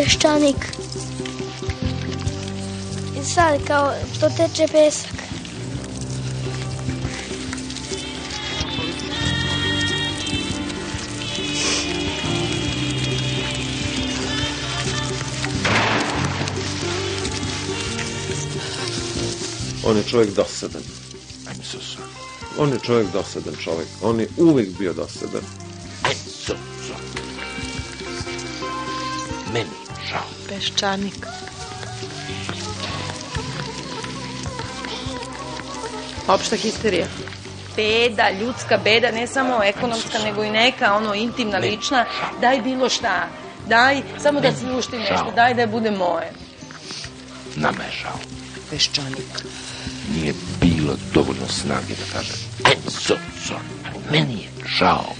peščanik. I sad kao što teče pesak. On je čovjek dosadan. On je čovjek dosadan čovjek. On je uvijek bio dosadan. Peščanik. Opšta histerija. Beda, ljudska beda, ne samo ekonomska, nego i neka, ono, intimna, lična. Daj bilo šta. Daj, samo da sluštim nešto. Daj da bude moje. Nama je žao. Peščanik. Nije bilo dovoljno snage da kažem I'm so sorry. Meni je žao.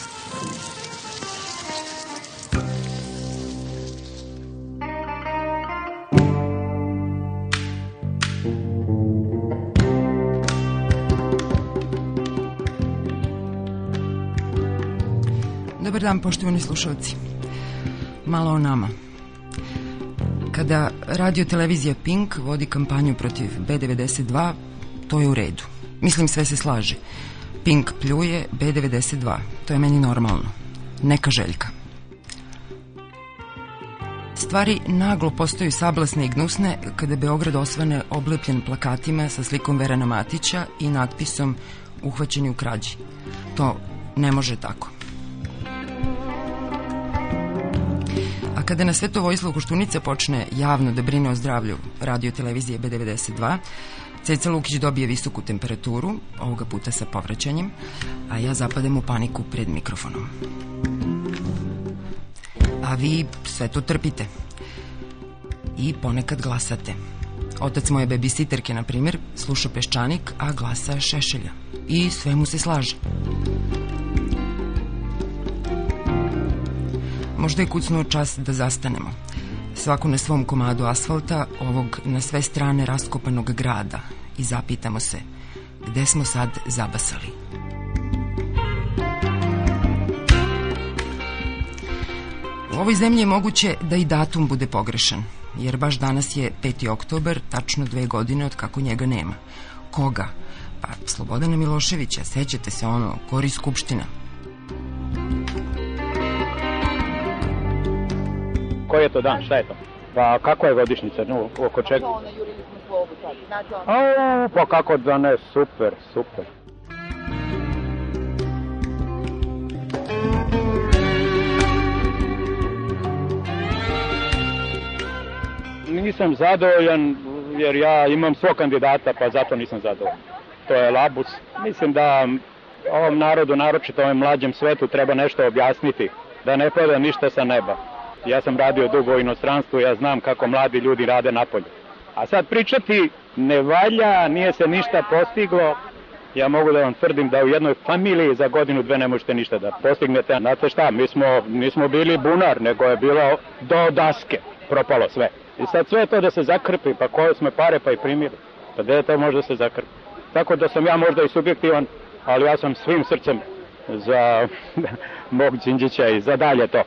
Dobar dan, poštovani slušalci. Malo o nama. Kada radio televizija Pink vodi kampanju protiv B92, to je u redu. Mislim, sve se slaže. Pink pljuje B92. To je meni normalno. Neka željka. Stvari naglo postaju sablasne i gnusne kada Beograd osvane oblepljen plakatima sa slikom Verana Matića i natpisom uhvaćeni u krađi. To ne može tako. Kada na sve to Vojislav Koštunica počne javno da brine o zdravlju radio televizije B92, Ceca Lukić dobije visoku temperaturu, ovoga puta sa povraćanjem, a ja zapadem u paniku pred mikrofonom. A vi sve to trpite. I ponekad glasate. Otac moje babysitterke, na primjer, sluša Peščanik, a glasa Šešelja. I sve mu se slaže. Možda je kucnuo čas da zastanemo. Svako na svom komadu asfalta ovog na sve strane raskopanog grada i zapitamo se gde smo sad zabasali. U ovoj zemlji je moguće da i datum bude pogrešan, jer baš danas je 5. oktober, tačno dve godine od kako njega nema. Koga? Pa Slobodana Miloševića, sećate se ono, Kori Skupština. Koji je to dan? Šta je to? Pa kakva je godišnjica? No, oko čega? A, pa kako da ne, super, super. Nisam zadovoljan jer ja imam svog kandidata pa zato nisam zadovoljan. To je Labus. Mislim da ovom narodu, naročito ovom mlađem svetu, treba nešto objasniti. Da ne pada ništa sa neba. Ja sam radio dugo u inostranstvu, ja znam kako mladi ljudi rade napolje. A sad pričati ne valja, nije se ništa postiglo. Ja mogu da vam tvrdim da u jednoj familiji za godinu dve ne možete ništa da postignete. Znate šta, mi smo, nismo bili bunar, nego je bilo do daske, propalo sve. I sad sve to da se zakrpi, pa koje sme pare pa i primili. Pa gde to može da se zakrpi? Tako da sam ja možda i subjektivan, ali ja sam svim srcem za mog Đinđića i za dalje to.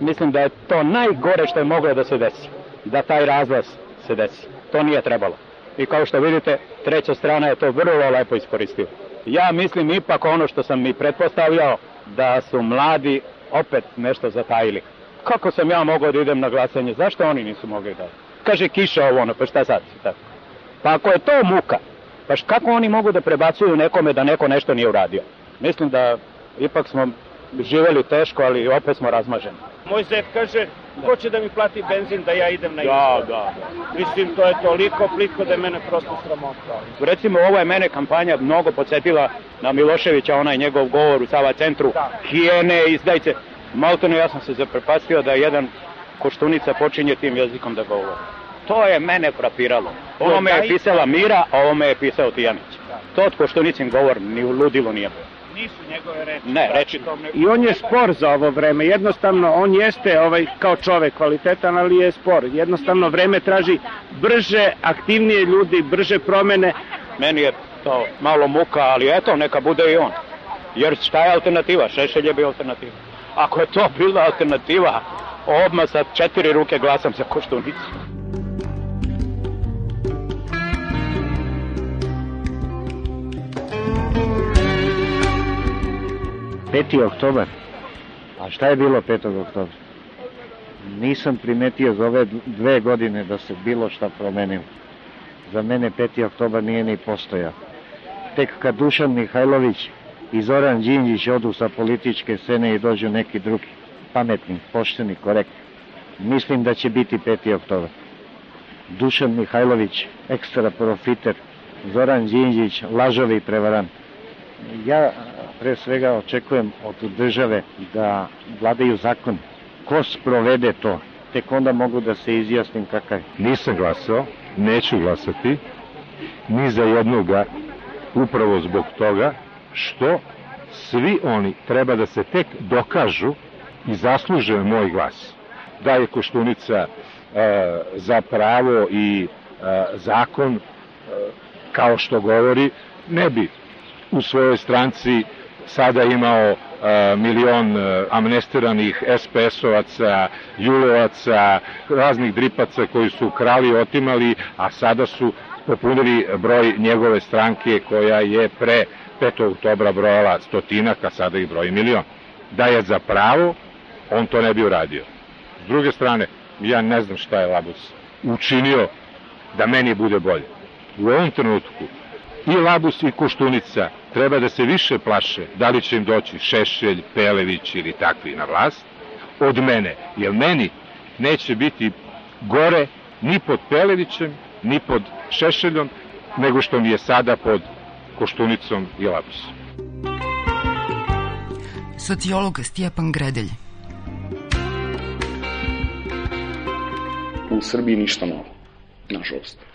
Mislim da je to najgore što je moglo da se desi. Da taj razlaz se desi. To nije trebalo. I kao što vidite, treća strana je to vrlo lepo iskoristila. Ja mislim ipak ono što sam mi pretpostavljao, da su mladi opet nešto zatajili. Kako sam ja mogao da idem na glasanje? Zašto oni nisu mogli da? Kaže kiša ovo ono, pa šta sad? Tako. Pa ako je to muka, pa kako oni mogu da prebacuju nekome da neko nešto nije uradio? Mislim da ipak smo živeli teško, ali opet smo razmaženi. Moj zet kaže, ko će da mi plati benzin da ja idem na izbor? Da, da. Mislim, to je toliko plitko da je mene prosto sramota. Recimo, ovo je mene kampanja mnogo podsjetila na Miloševića, onaj njegov govor u Sava centru, da. hijene, izdajce. Maltene ja sam se zaprepastio da jedan koštunica počinje tim jezikom da govori. To je mene frapiralo. Ovo me je pisala Mira, a ovo me je pisao Tijanić. To od koštunicin govor ni u ludilu nije. Nisu njegove reči. Ne, reči. I on je spor za ovo vreme. Jednostavno, on jeste ovaj, kao čovek kvalitetan, ali je spor. Jednostavno, vreme traži brže, aktivnije ljudi, brže promene. Meni je to malo muka, ali eto, neka bude i on. Jer šta je alternativa? Šešelj je bio alternativa. Ako je to bila alternativa, odmah sa četiri ruke glasam za Koštunicu. 5. oktobar. A šta je bilo 5. oktobra? Nisam primetio za ove dve godine da se bilo šta promenilo. Za mene 5. oktobar nije ni postojao. Tek kad Dušan Mihajlović i Zoran Đinđić odu sa političke scene i dođu neki drugi, pametni, pošteni, korektni. Mislim da će biti 5. oktobar. Dušan Mihajlović, ekstra profiter, Zoran Đinđić, lažovi i prevarant. Ja pre svega očekujem od države da vladaju zakon. Ko sprovede to? Tek onda mogu da se izjasnim kakav. Nisam glasao, neću glasati, ni za jednoga, upravo zbog toga što svi oni treba da se tek dokažu i zasluže moj glas. Da je Koštunica e, za pravo i e, zakon, e, kao što govori, ne bi u svojoj stranci sada imao uh, milion uh, amnestiranih SPS-ovaca, Julovaca, raznih dripaca koji su krali, otimali, a sada su popunili broj njegove stranke koja je pre 5. oktobra brojala stotinak, a sada ih broji milion. Da je za pravo, on to ne bi uradio. S druge strane, ja ne znam šta je Labus učinio da meni bude bolje. U ovom trenutku i Labus i Koštunica treba da se više plaše da li će im doći Šešelj, Pelević ili takvi na vlast od mene, jer meni neće biti gore ni pod Pelevićem, ni pod Šešeljom, nego što mi je sada pod Koštunicom i Labusom. Sociolog Stjepan Gredelj U Srbiji ništa novo, nažalost.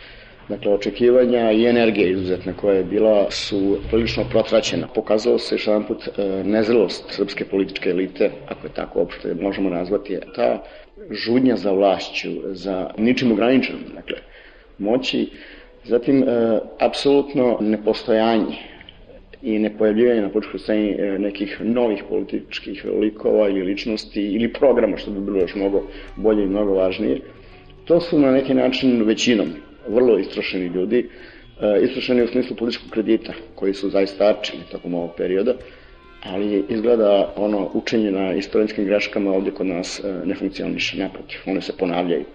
Dakle, očekivanja i energija izuzetna koja je bila su prilično protraćena. Pokazalo se još jedan put e, nezrelost srpske političke elite, ako je tako opšte možemo nazvati, ta žudnja za vlašću, za ničim ograničenom, dakle, moći, zatim e, apsolutno nepostojanje i nepojavljivanje na političkoj sceni e, nekih novih političkih likova ili ličnosti ili programa, što bi bilo još mnogo bolje i mnogo važnije, to su na neki način većinom vrlo istrošeni ljudi, e, istrošeni u smislu političkog kredita, koji su zaista arčili tokom ovog perioda, ali izgleda ono učenje na istorijskim greškama ovde kod nas e, ne funkcioniše, naprotiv, one se ponavljaju.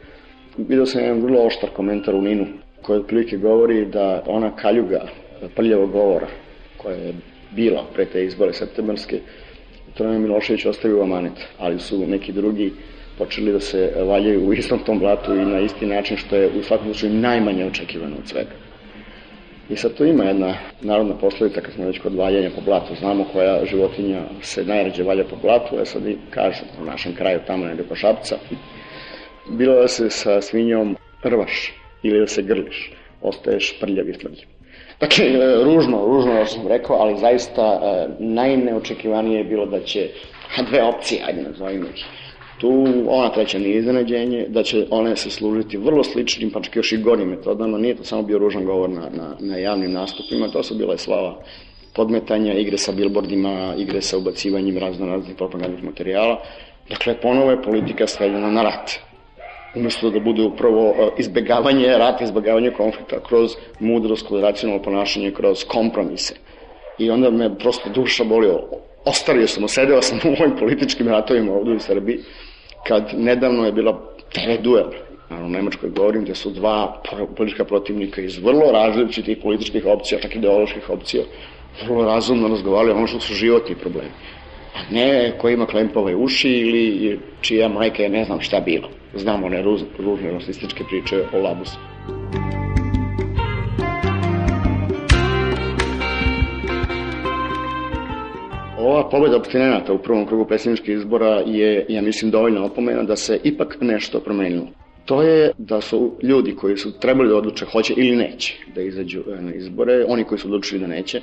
Vidao sam jedan vrlo oštar komentar u Ninu, koji otprilike govori da ona kaljuga prljavog govora, koja je bila pre te izbore septembarske, Trojana Milošević ostavio amanet, ali su neki drugi počeli da se valjaju u istom tom blatu i na isti način što je u svakom slučaju najmanje očekivano od svega. I sad tu ima jedna narodna poslovica kad smo već kod valjanja po blatu, znamo koja životinja se najrađe valja po blatu, a sad i kažu u našem kraju tamo negde ko šapca, bilo da se sa svinjom rvaš ili da se grliš, ostaješ prljav i tvrđiv. Dakle, ružno, ružno da sam rekao, ali zaista e, najneočekivanije je bilo da će dve opcije, ajde nazovimo ih, tu ona treća nije iznenađenje, da će one se služiti vrlo sličnim, pa čak još i gorim metodama, nije to samo bio ružan govor na, na, na javnim nastupima, to su bile slava podmetanja, igre sa bilbordima, igre sa ubacivanjem razno raznih propagandnih materijala. Dakle, ponovo je politika sveljena na rat. Umesto da bude upravo e, izbegavanje rata, izbegavanje konflikta kroz mudrost, kroz racionalno ponašanje, kroz kompromise. I onda me prosto duša bolio. Ostario sam, osedeo sam u ovim političkim ratovima ovde u Srbiji kad nedavno je bila TV duel, naravno Nemačkoj govorim, gde su dva politička protivnika iz vrlo različitih političkih opcija, čak ideoloških opcija, vrlo razumno razgovarali ono što su životni problemi. A ne ko ima klempove uši ili čija majka je ne znam šta bilo. Znamo one ružne rasističke priče o labusu. Ova pobeda opštinenata u prvom krugu predsjedničkih izbora je, ja mislim, dovoljna opomena da se ipak nešto promenilo. To je da su ljudi koji su trebali da odluče hoće ili neće da izađu e, na izbore, oni koji su odlučili da neće,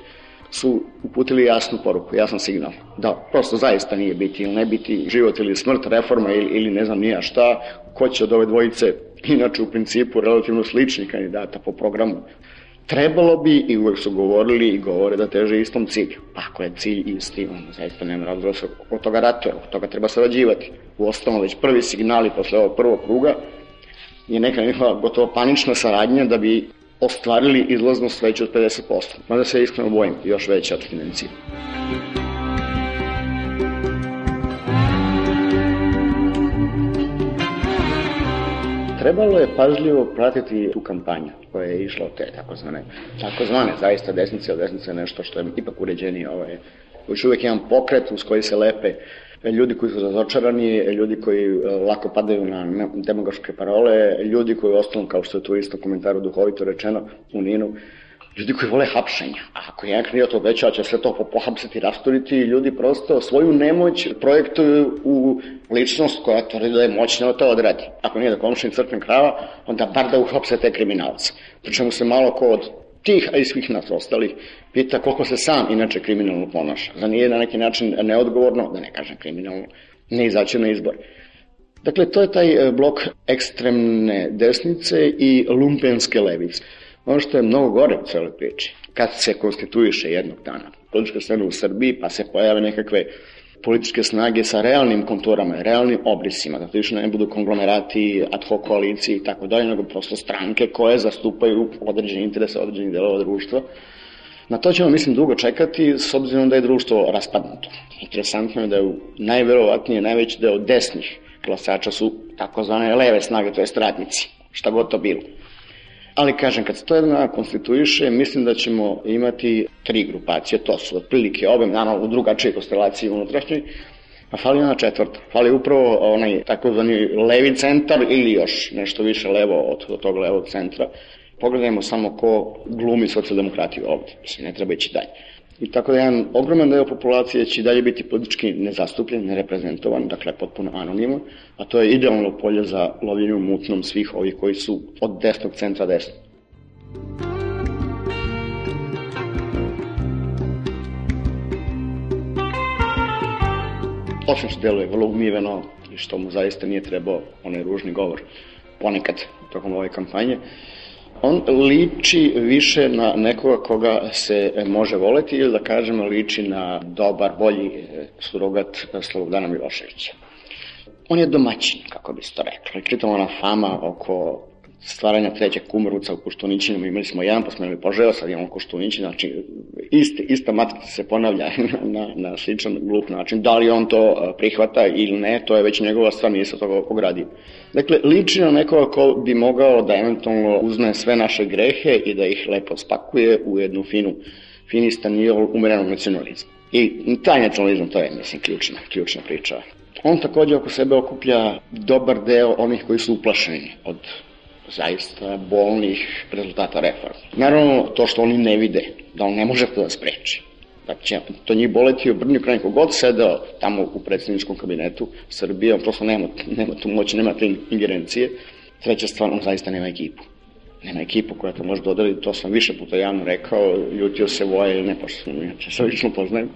su uputili jasnu poruku, jasan signal, da prosto zaista nije biti ili ne biti život ili smrt, reforma ili, ili ne znam nija šta, ko će od ove dvojice, inače u principu relativno slični kandidata po programu, trebalo bi i uvek su govorili i govore da teže istom cilju. Pa ako je cilj isti, on zaista nema razloga da se od toga ratuje, od toga treba sarađivati. U osnovu već prvi signali posle ovog prvog kruga je neka njihova gotovo panična saradnja da bi ostvarili izlaznost veću od 50%. Mada se iskreno bojim, još veća od financija. Trebalo je pažljivo pratiti tu kampanju koja je išla od te takozvane, takozvane zaista desnice, od desnice nešto što je ipak uređenije. Ovaj, još uvek jedan pokret uz koji se lepe ljudi koji su razočarani, ljudi koji e, lako padaju na demagoške parole, ljudi koji ostanu, kao što je tu isto komentaru duhovito rečeno u Ninu, ljudi koji vole hapšenja. A ako jedan kandidat obećava će sve to pohapsiti, rasturiti, ljudi prosto svoju nemoć projektuju u ličnost koja tvrdi da je moćna da to odradi. Ako nije da komšin crkven krava, onda bar da uhapse te kriminalce. Pričemu se malo ko od tih, a i svih nas ostalih, pita koliko se sam inače kriminalno ponaša. Za nije na neki način neodgovorno, da ne kažem kriminalno, ne izaći na izbor. Dakle, to je taj blok ekstremne desnice i lumpenske levice. Ono što je mnogo gore u celoj priči, kad se konstituiše jednog dana politička scena u Srbiji, pa se pojave nekakve političke snage sa realnim konturama, realnim obrisima, da to više ne budu konglomerati, ad hoc koalicije i tako dalje, nego prosto stranke koje zastupaju određene interese određenih delova društva. Na to ćemo, mislim, dugo čekati, s obzirom da je društvo raspadnuto. Interesantno je da je najverovatnije najveći deo desnih glasača su takozvane leve snage, to je stratnici, šta god to bilo. Ali kažem, kad se to jedna konstituiše, mislim da ćemo imati tri grupacije, to su otprilike obe, naravno u drugačije konstelaciji unutrašnjoj, a fali ona četvrta. Fali upravo onaj takozvani levi centar ili još nešto više levo od, od tog levog centra. Pogledajmo samo ko glumi socijaldemokratiju ovde. Mislim, ne treba ići dalje. I tako da jedan ogroman deo populacije će dalje biti politički nezastupljen, nereprezentovan, dakle potpuno anoniman, a to je idealno polje za lovljenju mutnom svih ovih koji su od desnog centra desno. Osim što deluje vrlo umiveno i što mu zaista nije trebao onaj ružni govor ponekad tokom ove kampanje, on liči više na nekoga koga se može voleti ili da kažemo liči na dobar, bolji e, surogat Slobodana Miloševića. On je domaćin, kako bi se to reklo. Čitamo ona fama oko stvaranja trećeg kumruca u Koštunićinu, imali smo jedan, pa smo imali požeo, sad imamo Koštunićin, znači iste, ista matrica se ponavlja na, na sličan glup način. Da li on to e, prihvata ili ne, to je već njegova stvar, nije se toga ogradio. Dakle, liči na nekoga ko bi mogao da eventualno uzme sve naše grehe i da ih lepo spakuje u jednu finu, fini stanijol umerenog nacionalizma. I taj nacionalizam, to je, mislim, ključna, ključna priča. On takođe oko sebe okuplja dobar deo onih koji su uplašeni od zaista bolnih rezultata reforma. Naravno, to što oni ne vide, da on ne može to da spreči. Da će to njih boleti u brnju kraj god sedeo tamo u predsjedničkom kabinetu Srbije, on prosto nema, nema tu moći, nema te ingerencije. Treća stvar, on zaista nema ekipu. Nema ekipu koja to može dodati, to sam više puta javno rekao, ljutio se voje ili ne, pošto sam inače se lično poznajem.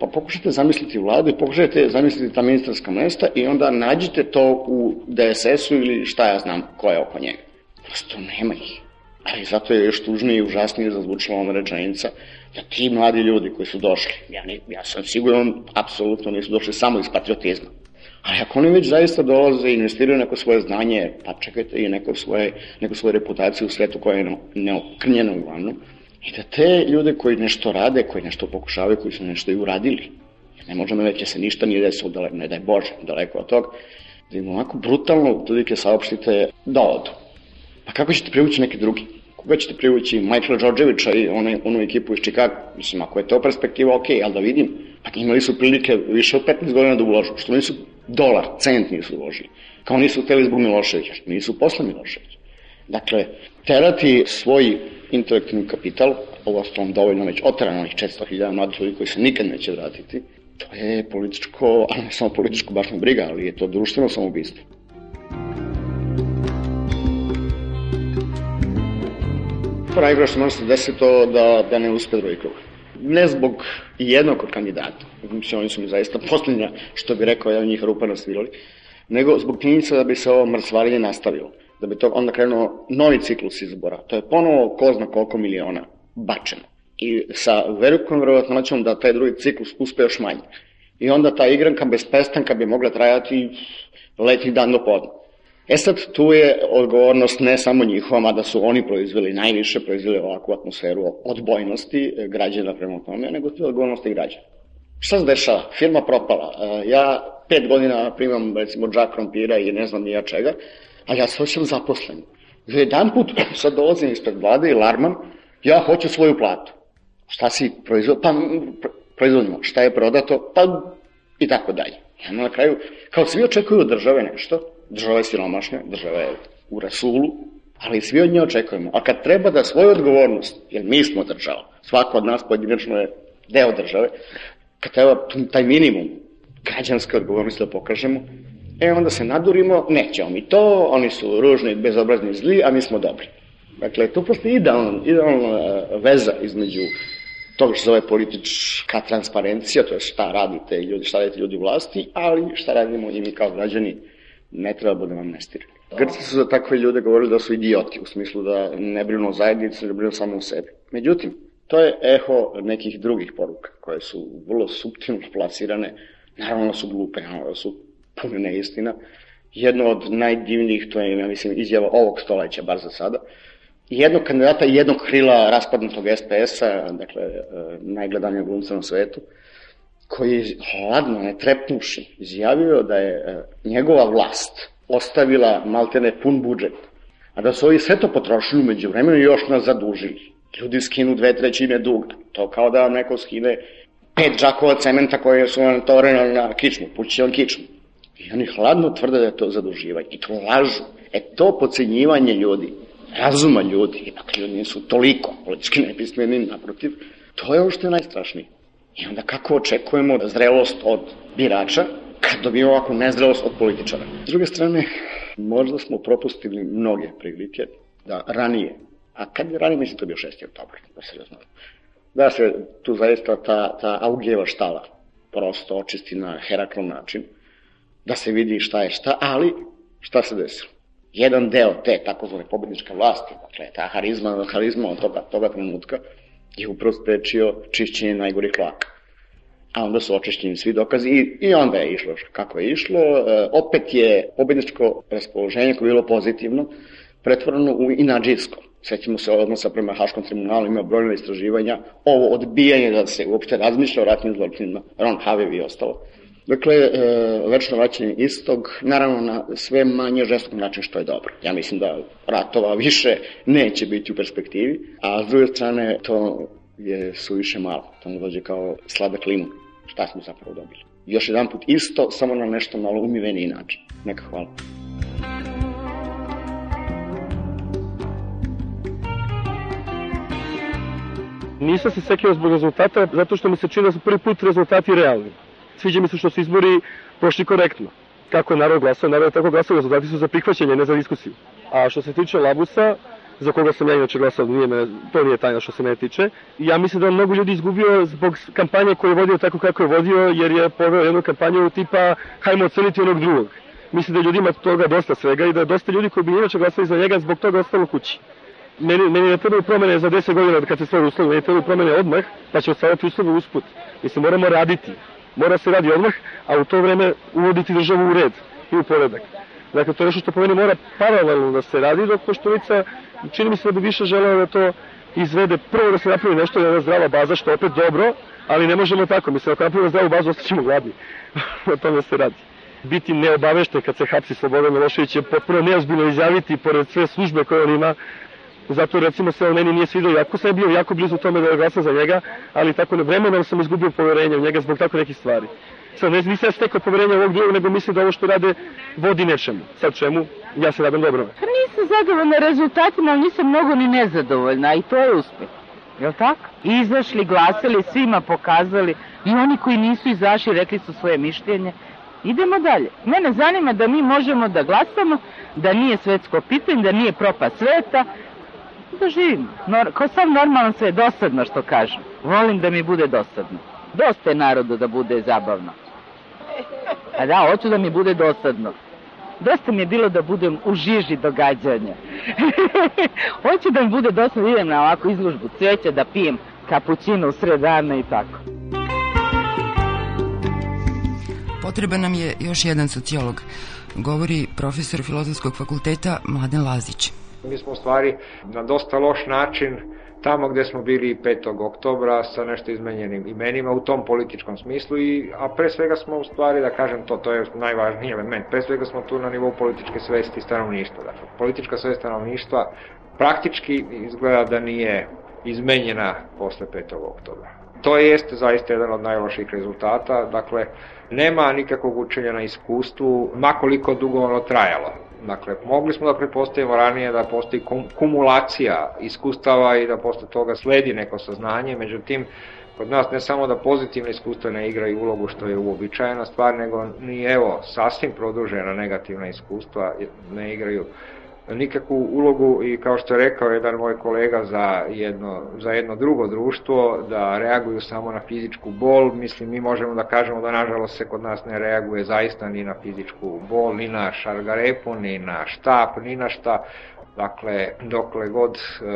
Pa pokušajte zamisliti vladu i pokušajte zamisliti ta ministarska mesta i onda nađite to u DSS-u ili šta ja znam ko je oko njega. Prosto nema ih. Ali zato je još tužnije i užasnije zazvučila ona rečenica da ti mladi ljudi koji su došli, ja, ne, ja sam siguran, apsolutno nisu došli samo iz patriotizma. Ali ako oni već zaista dolaze i investiraju neko svoje znanje, pa čekajte i neko svoje, neko svoje reputacije u svetu koja je neokrnjena uglavnom, I da te ljude koji nešto rade, koji nešto pokušavaju, koji su nešto i uradili, ne možemo reći da se ništa nije desilo, daleko, ne daj Bože, daleko od toga, da im onako brutalno tudike saopštite da odu. Pa kako ćete privući neki drugi? Koga ćete privući Michaela Đorđevića i one, onu ekipu iz Chicago? Mislim, ako je to perspektiva, ok, ali da vidim, pa imali su prilike više od 15 godina da uložu, što nisu dolar, cent nisu uložili. Kao nisu hteli zbog Miloševića, nisu posle Miloševića. Dakle, terati svoj intelektualni kapital, ovo ostalom dovoljno već oterano onih 400.000 mladih ljudi koji se nikad neće vratiti, to je političko, ali ne samo političko baš ne briga, ali je to društveno samoubistvo. Najgore što može se desiti to da, da ne uspe drugi krug. Ne zbog jednog od kandidata, mislim, oni su mi zaista posljednja, što bi rekao jedan njih rupa na svirali, nego zbog činjenica da bi se ovo mrcvarenje nastavilo, da bi to onda krenuo novi ciklus izbora. To je ponovo ko zna koliko miliona bačeno. I sa velikom verovatnoćom da taj drugi ciklus uspe još manje. I onda ta igranka bez pestanka bi mogla trajati letni dan do podne. E sad, tu je odgovornost ne samo njihova, mada su oni proizveli najviše, proizveli ovakvu atmosferu odbojnosti građana prema tome, nego tu je odgovornost i građana. Šta se dešava? Firma propala. E, ja pet godina primam, recimo, džak krompira i ne znam ni ja čega, a ja se hoćem zaposlen. Jedan put sad dolazim ispred vlade i larmam, ja hoću svoju platu. Šta si proizvod? Pa proizvodimo. Šta je prodato? Pa i tako dalje. Ja na kraju, kao svi očekuju od države nešto, država je siromašna, država je u rasulu, ali svi od nje očekujemo. A kad treba da svoju odgovornost, jer mi smo država, svako od nas pojedinačno je deo države, kad treba taj minimum građanske odgovornosti da pokažemo, e onda se nadurimo, nećemo mi to, oni su ružni, bezobrazni, zli, a mi smo dobri. Dakle, to postoji idealna, idealna e, veza između toga što se zove politička transparencija, to je šta radite ljudi, šta radite ljudi u vlasti, ali šta radimo i mi kao građani, ne treba da budemo amnestirani. Grci su za takve ljude govorili da su idioti, u smislu da ne brinu o zajednici, da brinu samo o sebi. Međutim, to je eho nekih drugih poruka, koje su vrlo subtilno plasirane, naravno su glupe, naravno su pune neistina. Jedno od najdivnijih, to je, ja mislim, izjava ovog stoleća, bar za sada, jednog kandidata i jednog krila raspadnutog SPS-a, dakle, e, najgledanijeg glumca na svetu, koji hladno, ne trepnuši, izjavio da je e, njegova vlast ostavila maltene pun budžet, a da su ovi sve to potrošili umeđu vremenu i još nas zadužili. Ljudi skinu dve trećine duga. To kao da vam neko skine pet džakova cementa koje su vam tovrene na kičmu, pući vam kičmu. I oni hladno tvrde da je to zaduživanje. I to lažu. E to pocenjivanje ljudi, razuma ljudi, ipak ljudi nisu toliko politički nepismeni, naprotiv, to je ovo što je najstrašnije. I onda kako očekujemo zrelost od birača kad dobijemo ovakvu nezrelost od političara. S druge strane, možda smo propustili mnoge prilike da ranije, a kad je ranije, mislim to bio 6. oktober, da se razumije, da se tu zaista ta, ta Augijeva štala prosto očisti na Heraklov način, da se vidi šta je šta, ali šta se desilo? Jedan deo te takozvane pobedničke vlasti, dakle ta harizma, harizma od toga, toga trenutka, je upravo sprečio čišćenje najgorih laka. A onda su očišćeni svi dokazi i, i onda je išlo kako je išlo. E, opet je pobedničko raspoloženje koje je bilo pozitivno pretvoreno u inađijsko. Sećamo se odnosa prema Haškom tribunalu, ima brojne istraživanja, ovo odbijanje da se uopšte razmišlja o ratnim zločinima, Ron Havev i ostalo. Dakle, e, večno vraćanje istog, naravno na sve manje žestok način što je dobro. Ja mislim da ratova više neće biti u perspektivi, a s druge strane to je suviše malo. To ne dođe kao sladak limun. Šta smo zapravo dobili? Još jedan put isto, samo na nešto malo umiveniji način. Neka hvala. Nisam se sekio zbog rezultata, zato što mi se čini da su prvi put rezultati realni. Sviđa mi se što su izbori prošli korektno. Kako je narod glasao, narod je tako glasao, rezultati su za prihvaćanje, ne za diskusiju. A što se tiče Labusa, za koga sam ja inače glasao, nije me, to nije tajna što se mene tiče. Ja mislim da je mnogo ljudi izgubio zbog kampanje koju je vodio tako kako je vodio, jer je poveo jednu kampanju tipa hajmo oceniti onog drugog. Mislim da je ljudima toga dosta svega i da je dosta ljudi koji bi inače glasali za njega zbog toga ostalo kući. Meni, meni ne trebaju promene za 10 godina kad se stvore uslovi, meni trebaju promene odmah, pa će ostavati uslove usput. Mislim, moramo raditi. Mora se radi odmah, a u to vreme uvoditi državu u red i u poredak. Dakle, to je nešto što po meni mora paralelno da se radi, dok Koštunica čini mi se da bi više želeo da to izvede. Prvo da se napravi nešto, da je zdrava baza, što je opet dobro, ali ne možemo tako. Mislim, ako napravimo zdravu bazu, ostaćemo gladni. o tome se radi. Biti neobavešten kad se hapsi Slobodan Milošević je potpuno neozbiljno izjaviti, pored sve službe koje on ima, Zato recimo se on meni nije svidao, jako sam bio jako blizu tome da glasam za njega, ali tako vremenom sam izgubio poverenje u njega zbog tako nekih stvari. Sad ne nisam stekao poverenje ovog drugog, nego mislim da ovo što rade vodi nečemu. Sad čemu? Ja se nadam dobro. Pa nisam zadovoljna rezultatima, ali nisam mnogo ni nezadovoljna i to je uspeh. Jel tako? Izašli, glasali, svima pokazali i oni koji nisu izašli rekli su svoje mišljenje. Idemo dalje. Mene zanima da mi možemo da glasamo, da nije svetsko pitanje, da nije propast sveta, Da živim. Nor, ko sam normalno sve, dosadno što kažu. Volim da mi bude dosadno. Dosta je narodu da bude zabavno. A da, hoću da mi bude dosadno. Dosta mi je bilo da budem u žiži događanja. hoću da mi bude dosadno, da idem na ovakvu izložbu cveća, da pijem kapućino u sred dana i tako. Potreban nam je još jedan sociolog, govori profesor Filozofskog fakulteta Mladen Lazić. Mi smo u stvari na dosta loš način tamo gde smo bili 5. oktobra sa nešto izmenjenim imenima u tom političkom smislu, i, a pre svega smo u stvari, da kažem to, to je najvažniji element, pre svega smo tu na nivou političke svesti stanovništva. Dakle, politička svest stanovništva praktički izgleda da nije izmenjena posle 5. oktobra. To jeste zaista jedan od najloših rezultata, dakle, nema nikakvog učenja na iskustvu, makoliko dugo ono trajalo. Dakle, mogli smo da prepostavimo ranije da postoji kumulacija iskustava i da posle toga sledi neko saznanje, međutim, kod nas ne samo da pozitivne iskustva ne igraju ulogu što je uobičajena stvar, nego ni evo sasvim produžena negativna iskustva ne igraju nikakvu ulogu i kao što je rekao jedan moj kolega za jedno, za jedno drugo društvo da reaguju samo na fizičku bol, mislim mi možemo da kažemo da nažalost se kod nas ne reaguje zaista ni na fizičku bol, ni na šargarepu, ni na štap, ni na šta. Dakle, dokle god uh,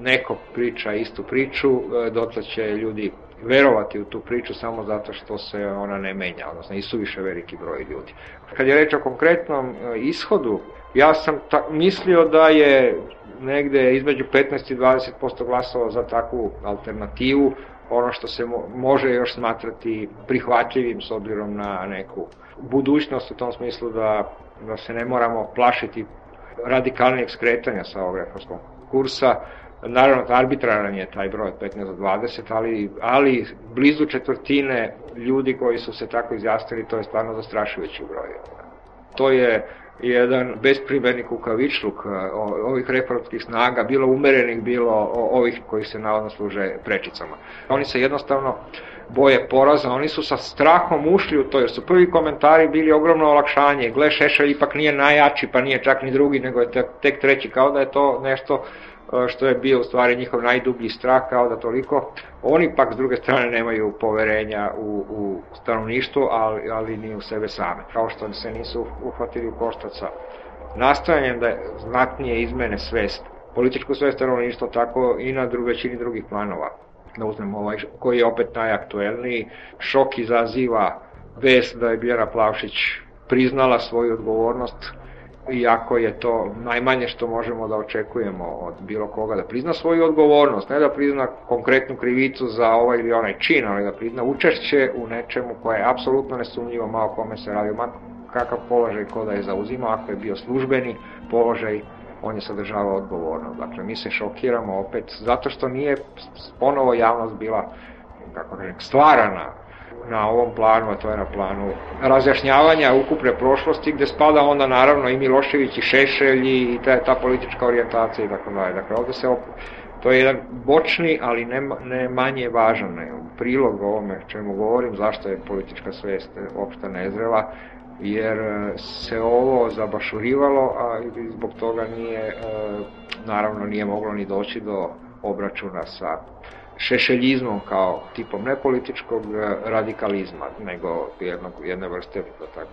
neko priča istu priču, uh, dotle će ljudi verovati u tu priču samo zato što se ona ne menja, odnosno i suviše veliki broj ljudi. Kad je reč o konkretnom uh, ishodu Ja sam ta, mislio da je negde između 15 i 20% glasova za takvu alternativu, ono što se mo može još smatrati prihvatljivim s obzirom na neku budućnost u tom smislu da, da se ne moramo plašiti radikalnijeg skretanja sa ovog reformskog kursa. Naravno, arbitraran je taj broj od 15 do 20, ali, ali blizu četvrtine ljudi koji su se tako izjasnili, to je stvarno zastrašujući broj. To je jedan besprimerni kukavičluk ovih reformskih snaga, bilo umerenih, bilo ovih koji se navodno služe prečicama. Oni se jednostavno boje poraza, oni su sa strahom ušli u to, jer su prvi komentari bili ogromno olakšanje, gle Šešelj ipak nije najjači, pa nije čak ni drugi, nego je tek treći, kao da je to nešto E, što je bio u stvari njihov najdublji strah kao da toliko. Oni pak s druge strane nemaju poverenja u, u stanovništvo, ali, ali ni u sebe same. Kao što se nisu uhvatili u koštac sa nastojanjem da znatnije izmene svest, političku svest stanovništva, tako i na dru, većini drugih planova. Da uzmemo ovaj koji je opet najaktuelniji, šok izaziva vest da je Bjera Plavšić priznala svoju odgovornost iako je to najmanje što možemo da očekujemo od bilo koga, da prizna svoju odgovornost, ne da prizna konkretnu krivicu za ovaj ili onaj čin, ali da prizna učešće u nečemu koje je apsolutno nesumnjivo malo kome se radi, ma kakav položaj ko da je zauzimao, ako je bio službeni položaj, on je sadržavao odgovornost. Dakle, mi se šokiramo opet zato što nije ponovo javnost bila kako kažem, stvarana na ovom planu, a to je na planu razjašnjavanja ukupne prošlosti, gde spada onda naravno i Milošević i Šešelj i ta, ta politička orijentacija i tako dalje. Dakle, ovde se op... to je jedan bočni, ali ne, ne manje važan ne, prilog ovome čemu govorim, zašto je politička svest opšta nezrela, jer se ovo zabašurivalo, a zbog toga nije, e, naravno nije moglo ni doći do obračuna sa šešeljizmom kao tipom ne političkog e, radikalizma, nego jednog, jedne vrste, da tako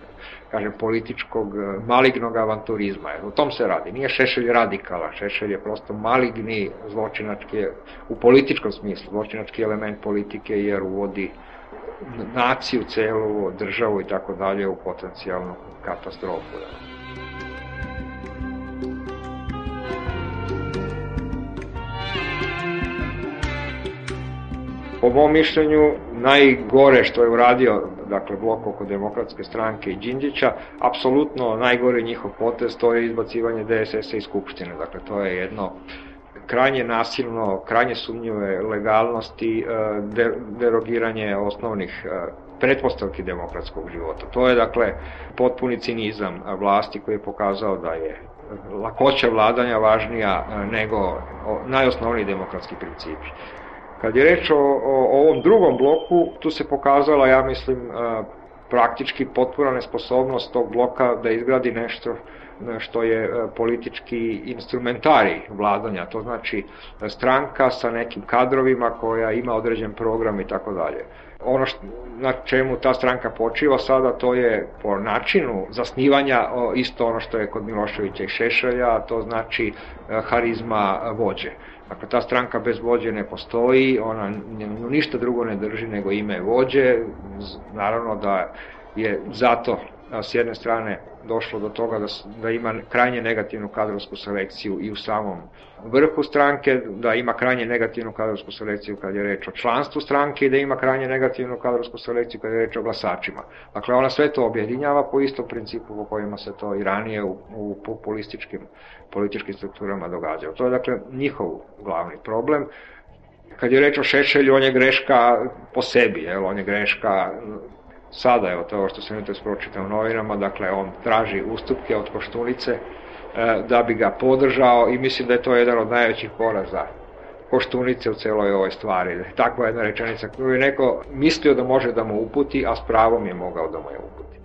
kažem, političkog e, malignog avanturizma. U tom se radi. Nije Šešelj radikala, Šešelj je prosto maligni zločinački, u političkom smislu, zločinački element politike jer uvodi naciju, celu državu i tako dalje u potencijalnu katastrofu. Da. Po mom mišljenju, najgore što je uradio dakle, blok oko demokratske stranke i Đinđića, apsolutno najgore njihov potez, to je izbacivanje DSS-a iz Skupštine. Dakle, to je jedno krajnje nasilno, krajnje sumnjive legalnosti, e, derogiranje osnovnih e, pretpostavki demokratskog života. To je, dakle, potpuni cinizam vlasti koji je pokazao da je lakoća vladanja važnija e, nego najosnovniji demokratski principi. Kad je reč o, o, ovom drugom bloku, tu se pokazala, ja mislim, praktički potpuna nesposobnost tog bloka da izgradi nešto što je e, politički instrumentari vladanja, to znači stranka sa nekim kadrovima koja ima određen program i tako dalje. Ono što, na čemu ta stranka počiva sada, to je po načinu zasnivanja isto ono što je kod Miloševića i Šešelja, to znači e, harizma vođe. Dakle, ta stranka bez vođe ne postoji, ona ništa drugo ne drži nego ime vođe, naravno da je zato s jedne strane došlo do toga da, da ima krajnje negativnu kadrovsku selekciju i u samom vrhu stranke, da ima krajnje negativnu kadrovsku selekciju kad je reč o članstvu stranke i da ima krajnje negativnu kadrovsku selekciju kad je reč o glasačima. Dakle, ona sve to objedinjava po istom principu po kojima se to i ranije u, u populističkim političkim strukturama događalo. To je, dakle, njihov glavni problem. Kad je reč o Šešelju, on je greška po sebi, jel? on je greška sada, evo to što sam jutro pročitao u novinama, dakle on traži ustupke od Koštunice e, da bi ga podržao i mislim da je to jedan od najvećih poraza Koštunice u celoj ovoj stvari. Takva jedna rečenica koju je neko mislio da može da mu uputi, a s pravom je mogao da mu je uputi.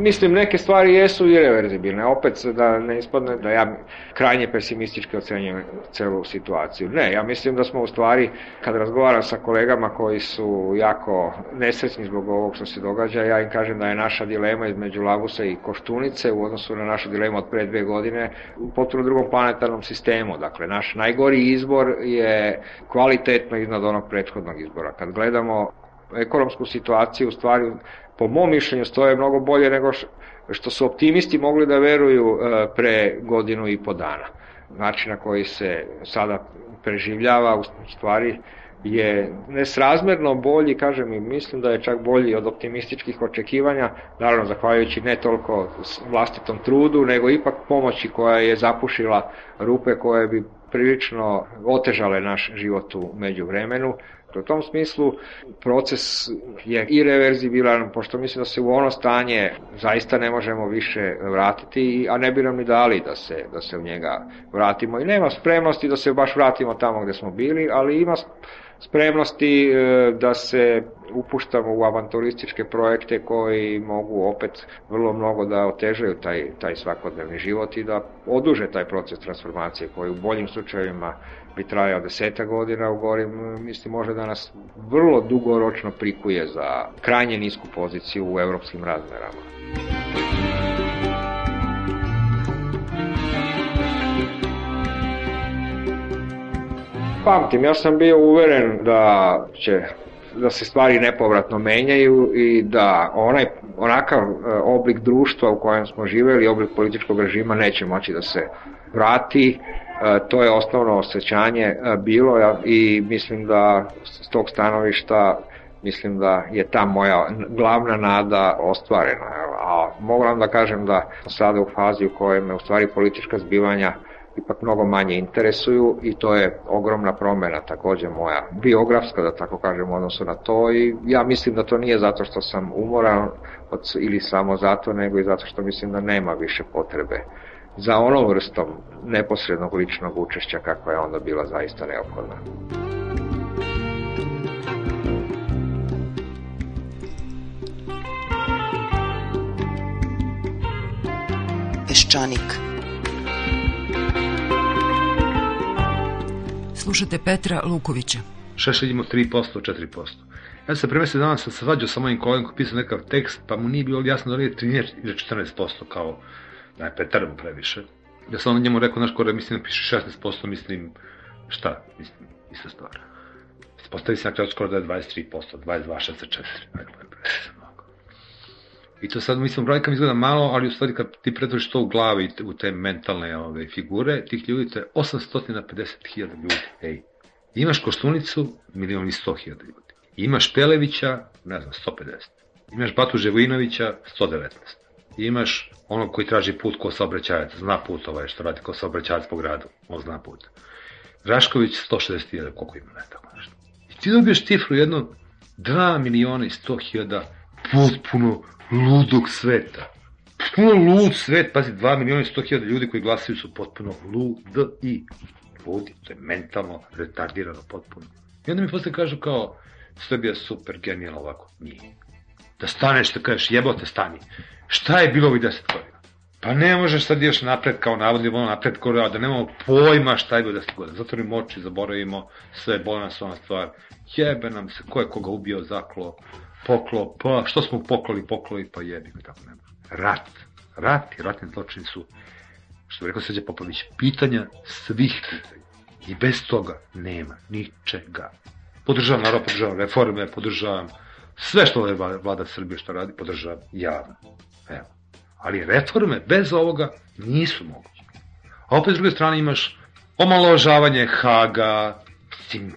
Mislim, neke stvari jesu irreverzibilne. Opet da ne ispadne da ja krajnje pesimistički ocenjujem celu situaciju. Ne, ja mislim da smo u stvari, kad razgovaram sa kolegama koji su jako nesrećni zbog ovog što se događa, ja im kažem da je naša dilema između Labusa i Koštunice u odnosu na našu dilemu od pre dve godine u potpuno drugom planetarnom sistemu. Dakle, naš najgori izbor je kvalitetno iznad onog prethodnog izbora. Kad gledamo ekonomsku situaciju, u stvari po mom mišljenju stoje mnogo bolje nego što su optimisti mogli da veruju e, pre godinu i po dana. Način na koji se sada preživljava u stvari je nesrazmerno bolji, kažem i mislim da je čak bolji od optimističkih očekivanja, naravno zahvaljujući ne toliko vlastitom trudu, nego ipak pomoći koja je zapušila rupe koje bi prilično otežale naš život u međuvremenu U tom smislu proces je irreverzibilan, pošto mislim da se u ono stanje zaista ne možemo više vratiti, a ne bi nam ni dali da se, da se u njega vratimo. I nema spremnosti da se baš vratimo tamo gde smo bili, ali ima spremnosti e, da se upuštamo u avanturističke projekte koji mogu opet vrlo mnogo da otežaju taj, taj svakodnevni život i da oduže taj proces transformacije koji u boljim slučajevima bi trajao deseta godina, u gorim mislim može da nas vrlo dugoročno prikuje za krajnje nisku poziciju u evropskim razmerama. Pamtim, ja sam bio uveren da će da se stvari nepovratno menjaju i da onaj onakav e, oblik društva u kojem smo živeli, oblik političkog režima neće moći da se vrati to je osnovno osjećanje e, bilo i mislim da s tog stanovišta mislim da je ta moja glavna nada ostvarena. A mogu da kažem da sada u fazi u kojoj me u stvari politička zbivanja ipak mnogo manje interesuju i to je ogromna promena takođe moja biografska da tako kažem u odnosu na to i ja mislim da to nije zato što sam umoran ili samo zato nego i zato što mislim da nema više potrebe za onom vrstom neposrednog ličnog učešća kakva je onda bila zaista neophodna. Peščanik Slušate Petra Lukovića. Šešelj imao 3%, 4%. Ja se pre mesec dana sam svađao sa mojim kolegom koji pisao nekakav tekst, pa mu nije bilo jasno da li je 13 ili 14% kao da je pretarano previše. Ja sam njemu rekao, znaš, kore, mislim da piše 16%, mislim, šta, mislim, ista stvar. Postavi se na kraju skoro da je 23%, 22, 64, ajde, mnogo. I to sad, mislim, brojka mi izgleda malo, ali u stvari kad ti pretvoriš to u glavi, u te mentalne ove, figure, tih ljudi, to je 850.000 ljudi, ej. Imaš Koštunicu, milion i 100.000 ljudi. Imaš Pelevića, ne znam, 150. Imaš Batu Ževojinovića, 119 imaš onog koji traži put ko saobraćajac, zna put ovaj što radi ko saobraćajac po gradu, on zna put. Rašković 160.000, koliko ima, ne tako nešto. I ti dobiješ cifru jedno 2 miliona i 100.000 potpuno ludog sveta. Potpuno lud svet, pazi, 2 miliona i 100.000 ljudi koji glasaju su potpuno lud i ludi, to je mentalno retardirano potpuno. I onda mi posle kažu kao, Srbija super, genijalno ovako. Nije. Da staneš, da kažeš jebote, stani. Šta je bilo ovih deset godina? Pa ne možeš sad još napred kao navodni ono napred korea, da nemamo pojma šta je bilo deset godina. Zatvorimo oči, zaboravimo sve, boli nas ona stvar. Jebe nam se, ko je koga ubio, zaklo, poklo, pa što smo poklali, poklali, pa jebi mi tako nema. Rat. Rat i ratni zločini su, što bi rekao Sređa Popović, pitanja svih pitanja. I bez toga nema ničega. Podržavam narod, podržavam reforme, podržavam sve što je vlada Srbije što radi, podržavam javno. Evo. Ali reforme bez ovoga nisu moguće. A opet s druge strane imaš omalovažavanje Haga, mislim,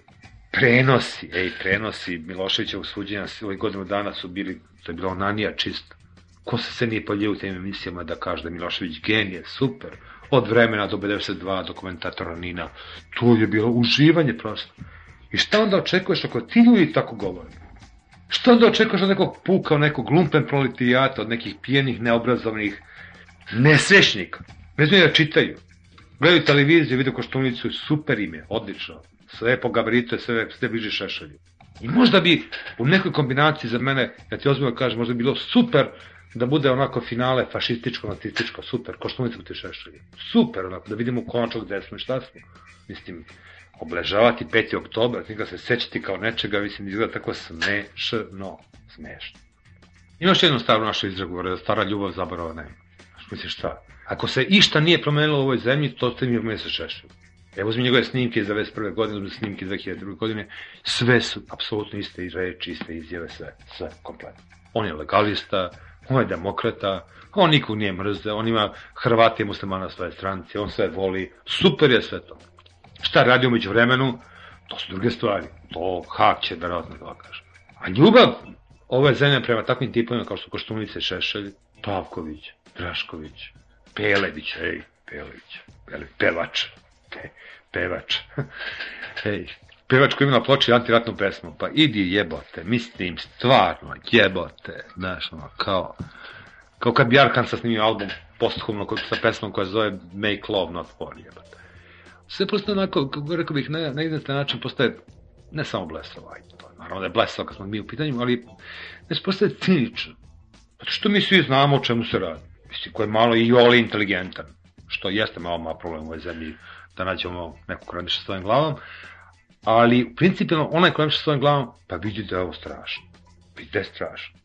prenosi, ej, prenosi Miloševićevog suđenja ovih godinu dana su bili, to je bila onanija čista. Ko se se nije poljio u tim emisijama da kaže da Milošević genije, super. Od vremena do 52 dokumentatora Nina. To je bilo uživanje prosto. I šta onda očekuješ ako ti ljudi tako govore? Šta onda očekuješ od nekog puka, od nekog lumpen prolitijata, od nekih pijenih, neobrazovnih nesrećnika? Ne znaju da čitaju. Gledaju televiziju, vidio koštunicu, super ime, odlično. Sve po gabaritu, sve, sve bliže šešelju. I možda bi u nekoj kombinaciji za mene, ja ti ozbiljno kažem, možda bi bilo super da bude onako finale fašističko, nacističko, super, koštunica ti šešelju. Super, onako, da vidimo konačno gde smo i šta smo. Mislim, obležavati 5. oktober, njega se sećati kao nečega, mislim, izgleda tako smešno, smešno. Imaš jednu staru našu izragu, da stara ljubav zaborava nema. Misliš šta? Ako se išta nije promenilo u ovoj zemlji, to ste mi umije se šešelju. Evo uzmi njegove snimke iz 91. godine, uzmi snimke iz 2002. godine, sve su apsolutno iste reči, iste izjave, sve, sve, kompletno. On je legalista, on je demokrata, on nikog nije mrze, on ima Hrvati i muslimana svoje stranci, on sve voli, super je sve to. Šta radi umeđu vremenu, to su druge stvari. To hak će razne da kaže. A ljubav ove zemlje prema takvim tipovima kao što Koštunice, Šešelj, Pavković, Drašković, Pelević, ej, Pelević, Pelević, pevač, pe, pevač, ej, pevač koji ima na ploči antiratnu pesmu, pa idi jebote, mislim, stvarno, jebote, znaš, ono, kao, kao kad bi sa snimio album posthumno sa pesmom koja zove Make Love Not War, jebote sve prosto onako, rekao bih, na, na jedan način postaje ne samo blesavo, ajde, to je naravno da je blesavo kad smo mi u pitanju, ali ne postaje cinično. Zato što mi svi znamo o čemu se radi. Mislim, ko je malo i oli inteligentan, što jeste malo malo problem u ovoj zemlji, da nađemo nekog ko radiša svojim glavom, ali principijalno onaj ko radiša svojim glavom, pa vidi da je ovo strašno. Vidi da je strašno.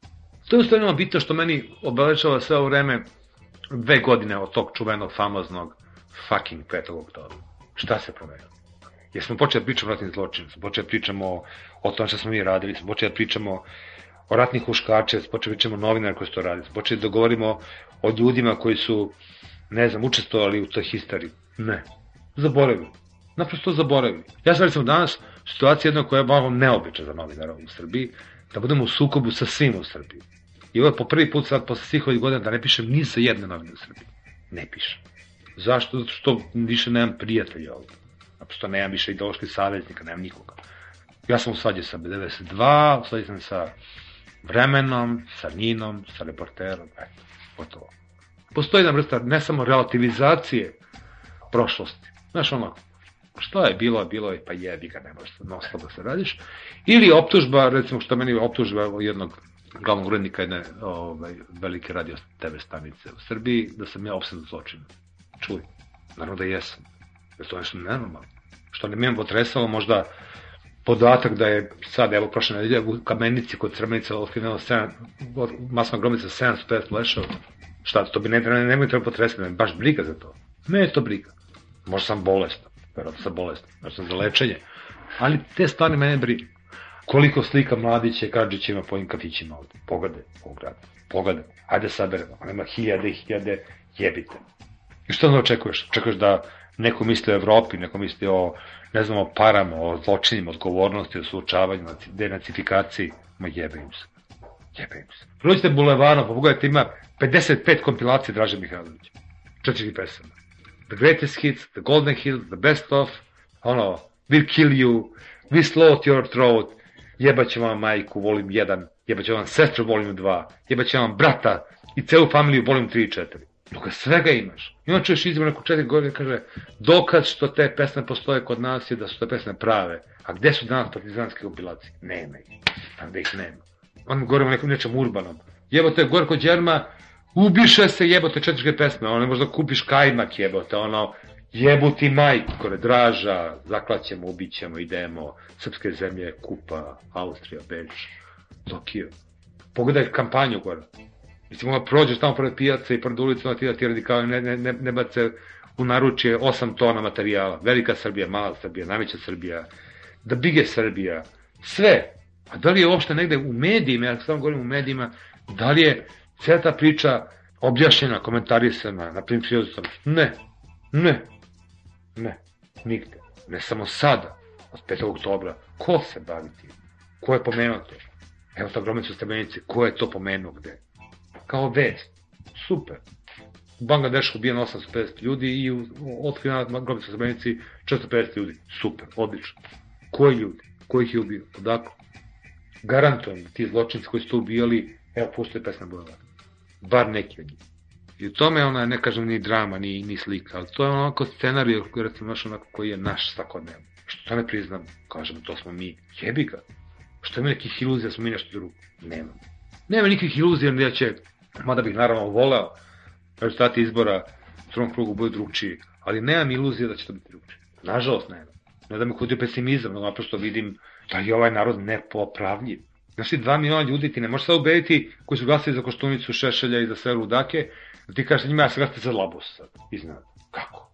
To je ustavljeno bitno što meni obeležava sve ovo vreme dve godine od tog čuvenog, famoznog fucking 5. oktobra. Šta se promenilo? Jer smo počeli da pričamo o ratnim zločinima, smo počeli da pričamo o, tom što smo mi radili, smo počeli da pričamo o ratnih huškače, smo počeli da pričamo o novinara koji su to radili, smo počeli da govorimo o ljudima koji su, ne znam, učestvovali u toj historiji. Ne. Zaboravili. Naprosto zaboravili. Ja sam recimo danas situacija jedna koja je malo neobična za novinara u Srbiji, da budemo u sukobu sa svim u Srbiji. I ovo je po prvi put sad posle svih ovih godina da ne pišem ni za jedne novine u Srbiji. Ne pišem. Zašto? Zato što više nemam prijatelja ovdje. Naprosto nemam više ideoloških saveznika, nemam nikoga. Ja sam u svađe sa B92, u svađe sam sa vremenom, sa Ninom, sa reporterom, eto, gotovo. Postoji jedna vrsta ne samo relativizacije prošlosti. Znaš ono, što je bilo, bilo je, pa jebi ga, ne možeš non da se radiš. Ili optužba, recimo što meni je optužba jednog glavnog urednika jedne ovaj, velike radio TV stanice u Srbiji, da sam ja opsedno zločinom. Čuj, naravno da jesam. Jer to je nešto nenormalno. Što ne mi je potresalo možda podatak da je sad, evo, prošle nedelje u kamenici kod Crmenica otkrinjeno masna gromica 750 leševa. Šta, to bi ne, ne, ne, treba potresati, ne, baš briga za to. Me je to briga. Možda sam bolestan, verovatno sam bolestan, možda sam za lečenje. Ali te stvari mene brinu. Koliko slika mladića i ima po ovim kafićima ovde? Pogledaj, po gradu. Pogledaj. Ajde saberemo. Ima hiljade i hiljade jebite. I što onda očekuješ? Očekuješ da neko misli o Evropi, neko misli o, ne znam, o parama, o zločinima, odgovornosti, o suočavanju, denacifikaciji. Ma jebe im se. Jebe im se. Prođite bulevarom, pa pogledajte, ima 55 kompilacije Draže Mihajlovića. Četiri pesama. The Greatest Hits, The Golden Hills, The Best Of, ono, We'll Kill You, We Slot Your Throat, jebaće vam majku, volim 1, jebaće vam sestru, volim 2, jebaće vam brata i celu familiju, volim 3 i 4. Dok svega imaš. I on čuješ izbor neko četiri godine kaže dokaz što te pesme postoje kod nas je da su te pesme prave. A gde su danas partizanske obilaci? Nema ih. Tam da ih nema. On govorimo o nekom nečem urbanom. Jebote, Gorko Đerma ubiše se jebote četvrške pesme, ono ne možda kupiš kajmak jebote, ono jebuti majkore, draža, zaklaćemo, ubićemo, idemo, srpske zemlje, Kupa, Austrija, Beč, Tokio. Pogledaj kampanju gore. Mislim, ono prođeš tamo pored pijaca i pored ulicama ti da ti radikali ne, ne, ne, ne bace u naručje 8 tona materijala. Velika Srbija, mala Srbija, najveća Srbija, da bige Srbija, sve. A da li je uopšte negde u medijima, ja samo govorim u medijima, da li je cijela ta priča objašnjena, komentarisana, na primjer, ne, ne, ne, nigde. Ne samo sada, od 5. oktobra. Ko se bavi tim? Ko je pomenuo to? Evo ta gromnica stebenice, ko je to pomenuo gde? Kao vest. Super. U Bangladešu ubijeno 850 ljudi i u otkrivena gromnica stebenici 450 ljudi. Super, odlično. Koji ljudi? Ko ih je ubio? Odakle? Garantujem da ti zločinci koji su to ubijali, evo, pustoje pesna bojeva. Bar neki od njih. I u tome ona, ne kažem ni drama, ni, ni slika, ali to je onako scenarij koji, recimo, naš onako koji je naš svakodnevno. Što to ne priznam? Kažemo, to smo mi. Jebi ga. Što ima nekih iluzija, smo mi nešto drugo? Nema. Nema nikakvih iluzija da će, mada bih naravno voleo, rezultati izbora u prvom krugu budu drugčiji, ali nemam iluzija da će to biti drugčije. Nažalost nema. Ne da me kudio pesimizam, no naprosto vidim da je ovaj narod nepopravljiv. Znači, dva miliona ljudi ti ne možeš sad ubediti koji su glasili za Koštunicu, Šešelja i za sve ludake, da ti kažeš njima ja se glasite za Labus sad, iznad. Kako?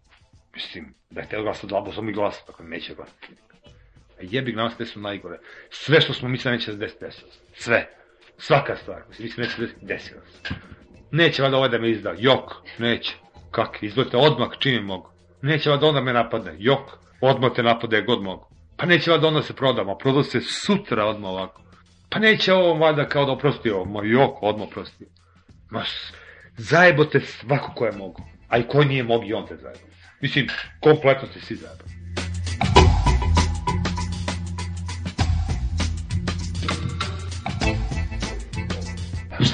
Mislim, da je te glasati za Labus, on mi glasa, tako neće glasati. Jebi nas su najgore. Sve što smo mislili neće se desiti. Sve. Svaka stvar. Mislim, mislim neće desiti, desilo se. Neće valjda ovaj da me izda. Jok, neće. Kak, izvolite odmah čim mogu. Neće valjda onda me napadne. Jok, odmah te napade god mogu. Pa neće valjda onda se prodamo, prodao se sutra odmah ovako. Pa neće ovo valjda kao da oprosti ovo, ma jok, odmah oprosti. Ma, zajebote svako ko je mogu. A i ko nije mogu i on te zajebo. Mislim, kompletno ste svi zajebo.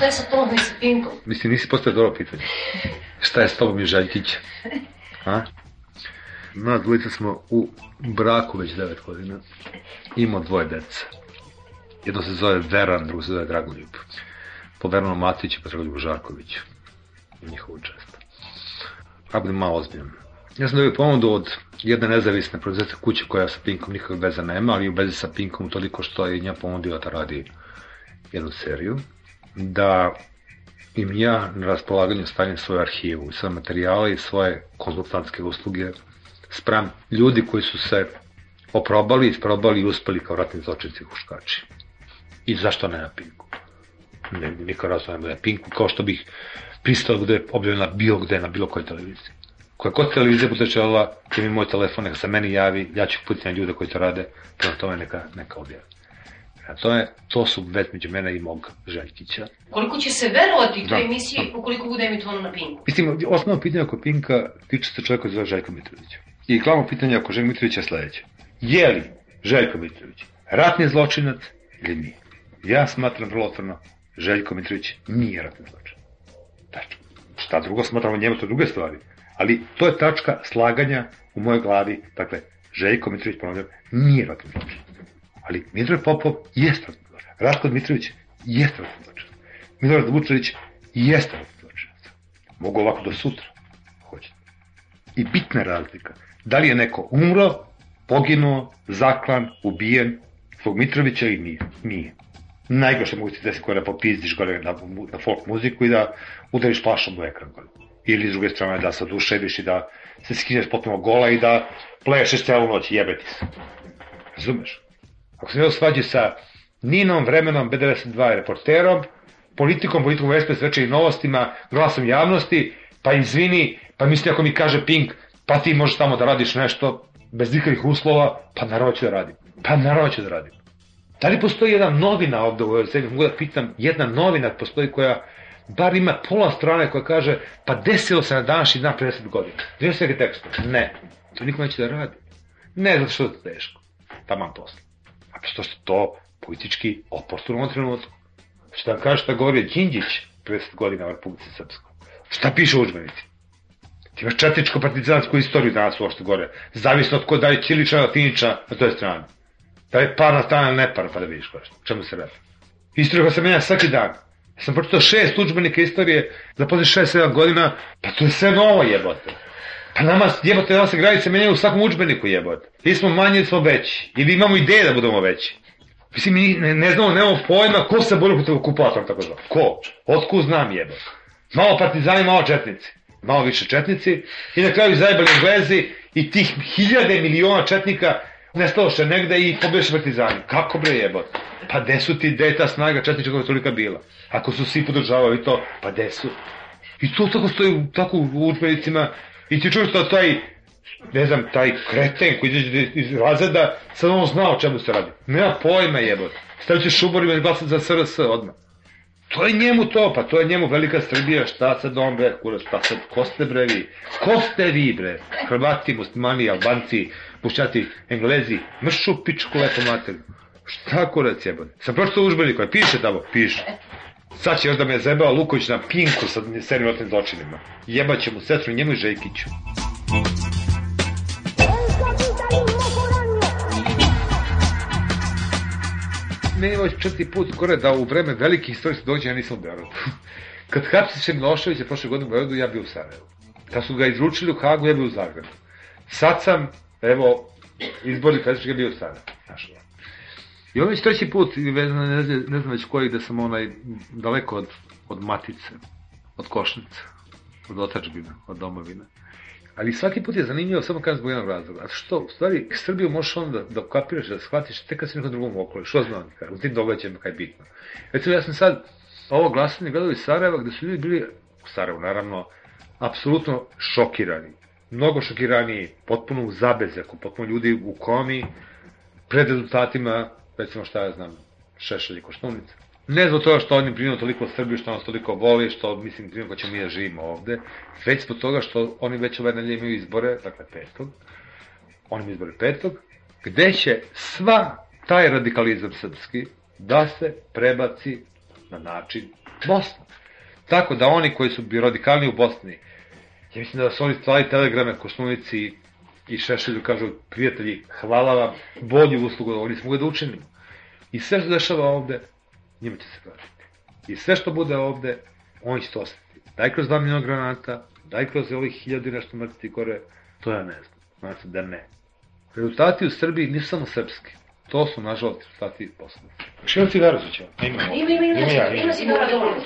Šta je sa tobom i sa Pinkom? Mislim, nisi postoje dobro pitanje. Šta je s tobom i Žaljkić? A? Na dvojica smo u braku već 9 godina. Imamo dvoje deca. Jedno se zove Veran, drugo se zove Dragoljub. Po Veranu Matiću po Dragoljubu Žarkoviću. Njihovu čest. A budem malo ozbiljan. Ja sam dobio ponudu od jedne nezavisne produzete kuće koja sa Pinkom nikakve veze nema, ali u vezi sa Pinkom toliko što je nja ponudila da radi jednu seriju, da im ja na raspolaganju stavim svoju arhivu, sve materijale i svoje konzultantske usluge spram ljudi koji su se oprobali, isprobali i uspeli kao ratni zločinci huškači. I zašto ne na Pinku? Ne, niko razlog ne na Pinku, kao što bih pristao da bude objavljena bilo gde, na bilo kojoj televiziji. Koja kod televizija bude čela, će mi moj telefon, neka se meni javi, ja ću putiti na ljude koji to rade, prema tome neka, neka objavi. A to, je, to su već među mene i mog Željkića. Koliko će se verovati toj Da. emisiji ukoliko bude emitovano na Pinku? Mislim, osnovno pitanje oko Pinka tiče se čovjeka zove Željko Mitrović. I glavno pitanje oko Željka Mitrovića je sledeće. Je li Željko Mitrović ratni zločinac ili nije? Ja smatram vrlo otvorno, Željko Mitrović nije ratni zločinac. Tačno. Šta drugo smatramo njemu, to druge stvari. Ali to je tačka slaganja u mojoj glavi. Dakle, Željko Mitrović, ponavljam, nije ratni zločinac. Ali Mitrović Popov jeste ratni. Ratko Mitrović jeste ratni zločinac. Milorad Vučević jeste ratni zločinac. Mogu ovako do sutra. Hoćete. I bitna razlika. Da li je neko umro, poginuo, zaklan, ubijen, zbog Mitrovića ili nije? Nije. Najgore što mogu ti desiti gore da popizdiš gore na, na folk muziku i da udariš plašom u ekran gore. Ili s druge strane da se oduševiš i da se skineš potpuno gola i da plešeš celu noć i jebeti se. Razumeš? Ako se ne svađi sa Ninom, Vremenom, B92 i reporterom, politikom, politikom SPS, večerim novostima, glasom javnosti, pa izvini, pa misli ako mi kaže Pink, pa ti možeš tamo da radiš nešto bez nikakvih uslova, pa naravno ću da radim. Pa naravno ću da radim. Da li postoji jedna novina ovde u ovoj zemlji, mogu da pitam, jedna novina postoji koja bar ima pola strane koja kaže pa desilo se na današnji dan pre 10 godina. Vidio se neke tekste? Ne. To niko neće da radi. Ne, zato što je to teško. Taman posle. A što što to politički oportuno u trenutku. Da vam kaže šta govorio Đinđić pre 10 godina u Republici Srpskoj. Šta piše u učbenici? Ti imaš četničko partizansku istoriju danas uopšte gore. Zavisno od ko da je Ćilića, Latinića na toj strani. Da je parna strana ili parna, pa da vidiš koje što. Čemu se radi? Istorija koja se menja svaki dan. Ja sam pročitao šest učbenika istorije za posle šest, sedam godina, pa to je sve novo jebote. Pa nama jebote, nama se granice menjaju u svakom učbeniku jebote. Ili smo manji ili smo veći. Ili imamo ideje da budemo veći. Mislim, mi ne, ne znamo, nemamo pojma ko se bori protiv okupatora, tako zva. Ko? Otku znam jebote. Malo partizani, malo četnici. Malo više četnici. I na kraju zajebali Englezi i tih hiljade miliona četnika nestaloše negde i pobeše partizani. Kako bre jebote? Pa gde su ti, gde je ta snaga četnička koja tolika bila? Ako su svi podržavali to, pa gde su? I to tako stoji tako u učbenicima i ti čuješ da taj ne znam, taj kreten koji izađe iz razreda, sad on zna o čemu se radi. Nema pojma jebote. Stavit će šuborima i glasati za SRS odmah. To je njemu to, pa to je njemu velika Srbija, šta sad on bre, kurac, šta sad, ko ste bre vi? Ko ste vi bre? Hrvati, muslimani, albanci, pušćati, englezi, mršu pičku lepo materiju. Šta kurac jebote? Sam pročito užbenik, koji piše tamo, piše. Sad će još da me zebao Luković na pinku sa serim otnim zločinima. Jebaće mu sestru njemu i Žejkiću. Meni je četiri put gore da u vreme velikih istorijskih događaja ja nisam u Beogradu. Kad hapsiše Miloševića prošle godine u Beogradu, ja bio u Sarajevu. Kad su ga izručili u Hagu, ja bio u Zagrebu. Sad sam, evo, izborni predsjednik ja bio u Sarajevu. Znaš, I ovo već treći put, ne znam, ne znam već koji, da sam onaj daleko od, od matice, od košnice, od otačbina, od domovine. Ali svaki put je zanimljivo, samo kažem zbog jednog razloga. A što, u stvari, Srbiju možeš onda da kapiraš, da shvatiš tek kad si nekom drugom okolo. Što znam, u tim događajima kaj je bitno. Recimo, ja sam sad ovo glasanje gledao iz Sarajeva, gde su ljudi bili, u Sarajevu naravno, apsolutno šokirani. Mnogo šokiraniji, potpuno u zabezaku, potpuno ljudi u komi, pred rezultatima, recimo šta ja znam, Šešelj i Koštunica. Ne zbog toga što oni primaju toliko Srbiju, što nas toliko voli, što mislim primaju ko ćemo mi da živimo ovde, već zbog toga što oni već ove nedelje imaju izbore, dakle petog, oni imaju izbore petog, gde će sva taj radikalizam srpski da se prebaci na način Bosna. Tako da oni koji su bi radikalni u Bosni, ja mislim da su oni slali telegrame Koštunici i Šešelju kažu, prijatelji, hvala vam, bolju uslugu, oni smo da učinimo. I sve što dešava ovde, njima će se vratiti. I sve što bude ovde, oni će to ostati. Daj kroz 2 miliona granata, daj kroz ovih hiljadu i nešto mrtvi gore, to ja ne znam. Znači da ne. Rezultati u Srbiji nisu samo srpski. To su, nažalost, rezultati. Što ima cigaru za će? Ima, ima, ima, ima, ima, ja, ima cigara dovoljno.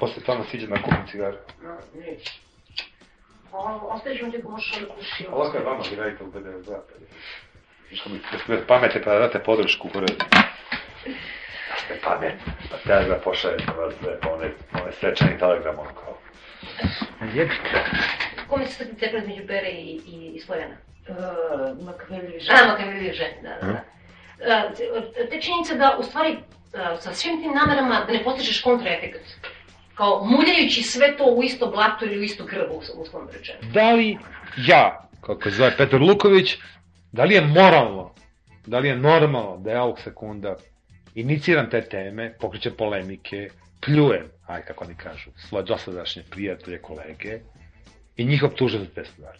Posle tamo siđe na kupim cigaru. Neće. Ostaviš ovdje možeš onda kuši. Ovo je vama, vi radite u BDV2. Što mi ste pamete pa da date podršku gore. Da ste pamet, pa te da pošaljete vas dve, pa one, one srečani telegram, ono kao. Jebite. Kome se sad cepila između Bere i, i, i Stojana? Uh, Makaveljevi žene. A, Makaveljevi žene, da, da. da. Uh, te činjenice da, u stvari, uh, sa svim tim namerama da ne postižeš kontraefekt. Kao muljajući sve to u isto blato ili u isto grbo, uslovno rečeno. Da li ja, kako zove Petar Luković, da li je moralno, da li je normalno da ja ovog sekunda iniciram te teme, pokrećem polemike, pljujem, aj kako oni kažu, svoje dosadašnje prijatelje, kolege i njih optuže za te stvari.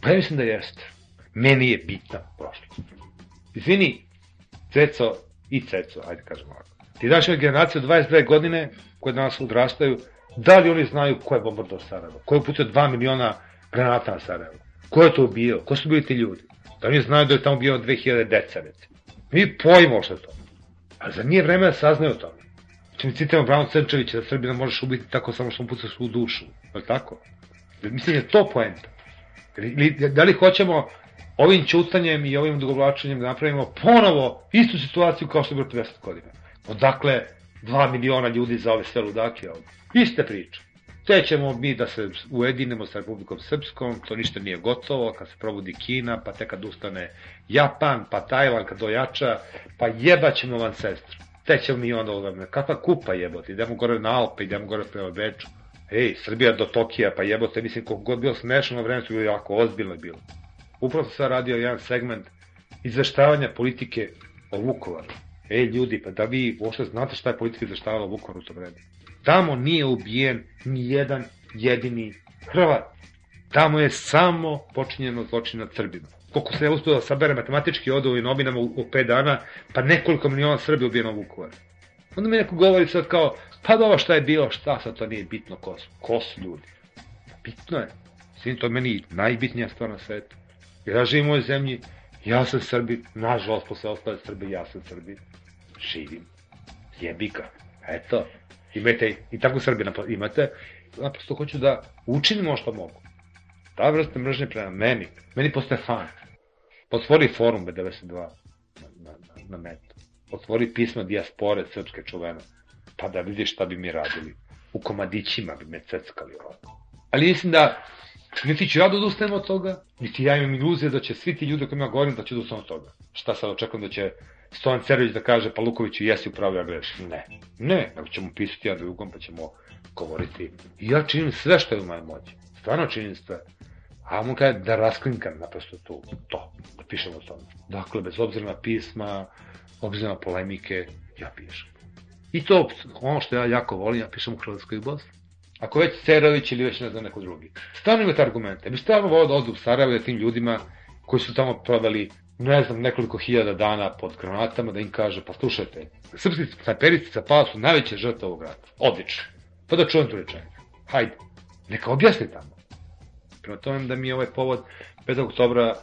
Pa ja mislim da jeste. Meni je bitna prošlost. Izvini, Ceco i Ceco, ajde kažemo ovako. Ti generacije od 22 godine koje danas odrastaju, da li oni znaju ko je bombardao Sarajevo? Ko je uputio 2 miliona granata na Sarajevo? Ko je to ubio? Ko su bili ti ljudi? Da oni znaju da je tamo bio 2000 deca, recimo. Mi pojmo što to. Ali za nije vreme da saznaju o tome. Če mi citamo Brano Crčevića da Srbina možeš ubiti tako samo što mu pucaš u dušu. Je li tako? Mislim je to poenta. Da li hoćemo ovim čutanjem i ovim dogovlačenjem da napravimo ponovo istu situaciju kao što je bilo 50 godina. Odakle 2 miliona ljudi za ove sve ludake ovde. Iste priče. Te ćemo mi da se ujedinemo sa Republikom Srpskom, to ništa nije gotovo, kad se probudi Kina, pa tek kad ustane Japan, pa Tajvan kad dojača, pa jebaćemo vam sestru. Te ćemo mi onda odavne. Kakva kupa jebote, idemo gore na Alpe, idemo gore prema Beču. Ej, Srbija do Tokija, pa jebote, mislim, koliko god bilo smešno na vreme, su bilo jako ozbiljno bilo. Upravo sam sad radio jedan segment izveštavanja politike o Vukovaru. Ej, ljudi, pa da vi uopšte znate šta je politika izveštavala o Vukovaru u to vreme. Tamo nije ubijen ni jedan jedini Hrvat. Tamo je samo počinjeno zločin nad Srbima. Koliko se je uspio da sabere matematički od ovim novinama u, u 5 dana, pa nekoliko miliona Srbi ubijeno u. Onda mi neko govori sad kao, pa dobro šta je bilo, šta sad to nije bitno ko su, ko su ljudi. Bitno je. Svim to meni najbitnija stvar na svetu. Ja živim u ovoj zemlji, ja sam Srbi, nažalost posle ostale Srbi, ja sam Srbi. Živim. Jebika. Eto. Imate, i tako Srbi imate. Naprosto hoću da učinimo što mogu. Ta vrsta mržnje prema meni, meni postaje fan. Otvori forum B92 na, na, na, netu. Otvori pisma dijaspore srpske čuvena. Pa da vidiš šta bi mi radili. U komadićima bi me ceckali ovako. Ali mislim da niti ću ja da odustajem od toga, niti ja imam iluzije da će svi ti ljudi kojima govorim da će odustati od toga. Šta sad očekujem da će Stojan Cerović da kaže pa Lukoviću jesi upravo ja grešim. Ne. Ne, nego ćemo pisati jedan drugom pa ćemo govoriti. I ja činim sve što je u mojoj moći. Stvarno činim sve. A mu kaže da rasklinkam naprosto tu, to, da pišem o tome. Dakle, bez obzira na pisma, obzira na polemike, ja pišem. I to, ono što ja jako volim, ja pišem u Hrvatskoj Bosni. Ako već Cerović ili već ne znam neko drugi. Stvarno imate argumente. Mi stvarno volio da odu u Sarajevo da tim ljudima koji su tamo proveli ne znam, nekoliko hiljada dana pod granatama, da im kaže, pa slušajte, srpski snajperici sa pala su najveće žrtve ovog rata. Odlično. Pa da čujem tu rečenicu. Hajde. Neka objasni tamo. Prema tome da mi je ovaj povod 5. oktobra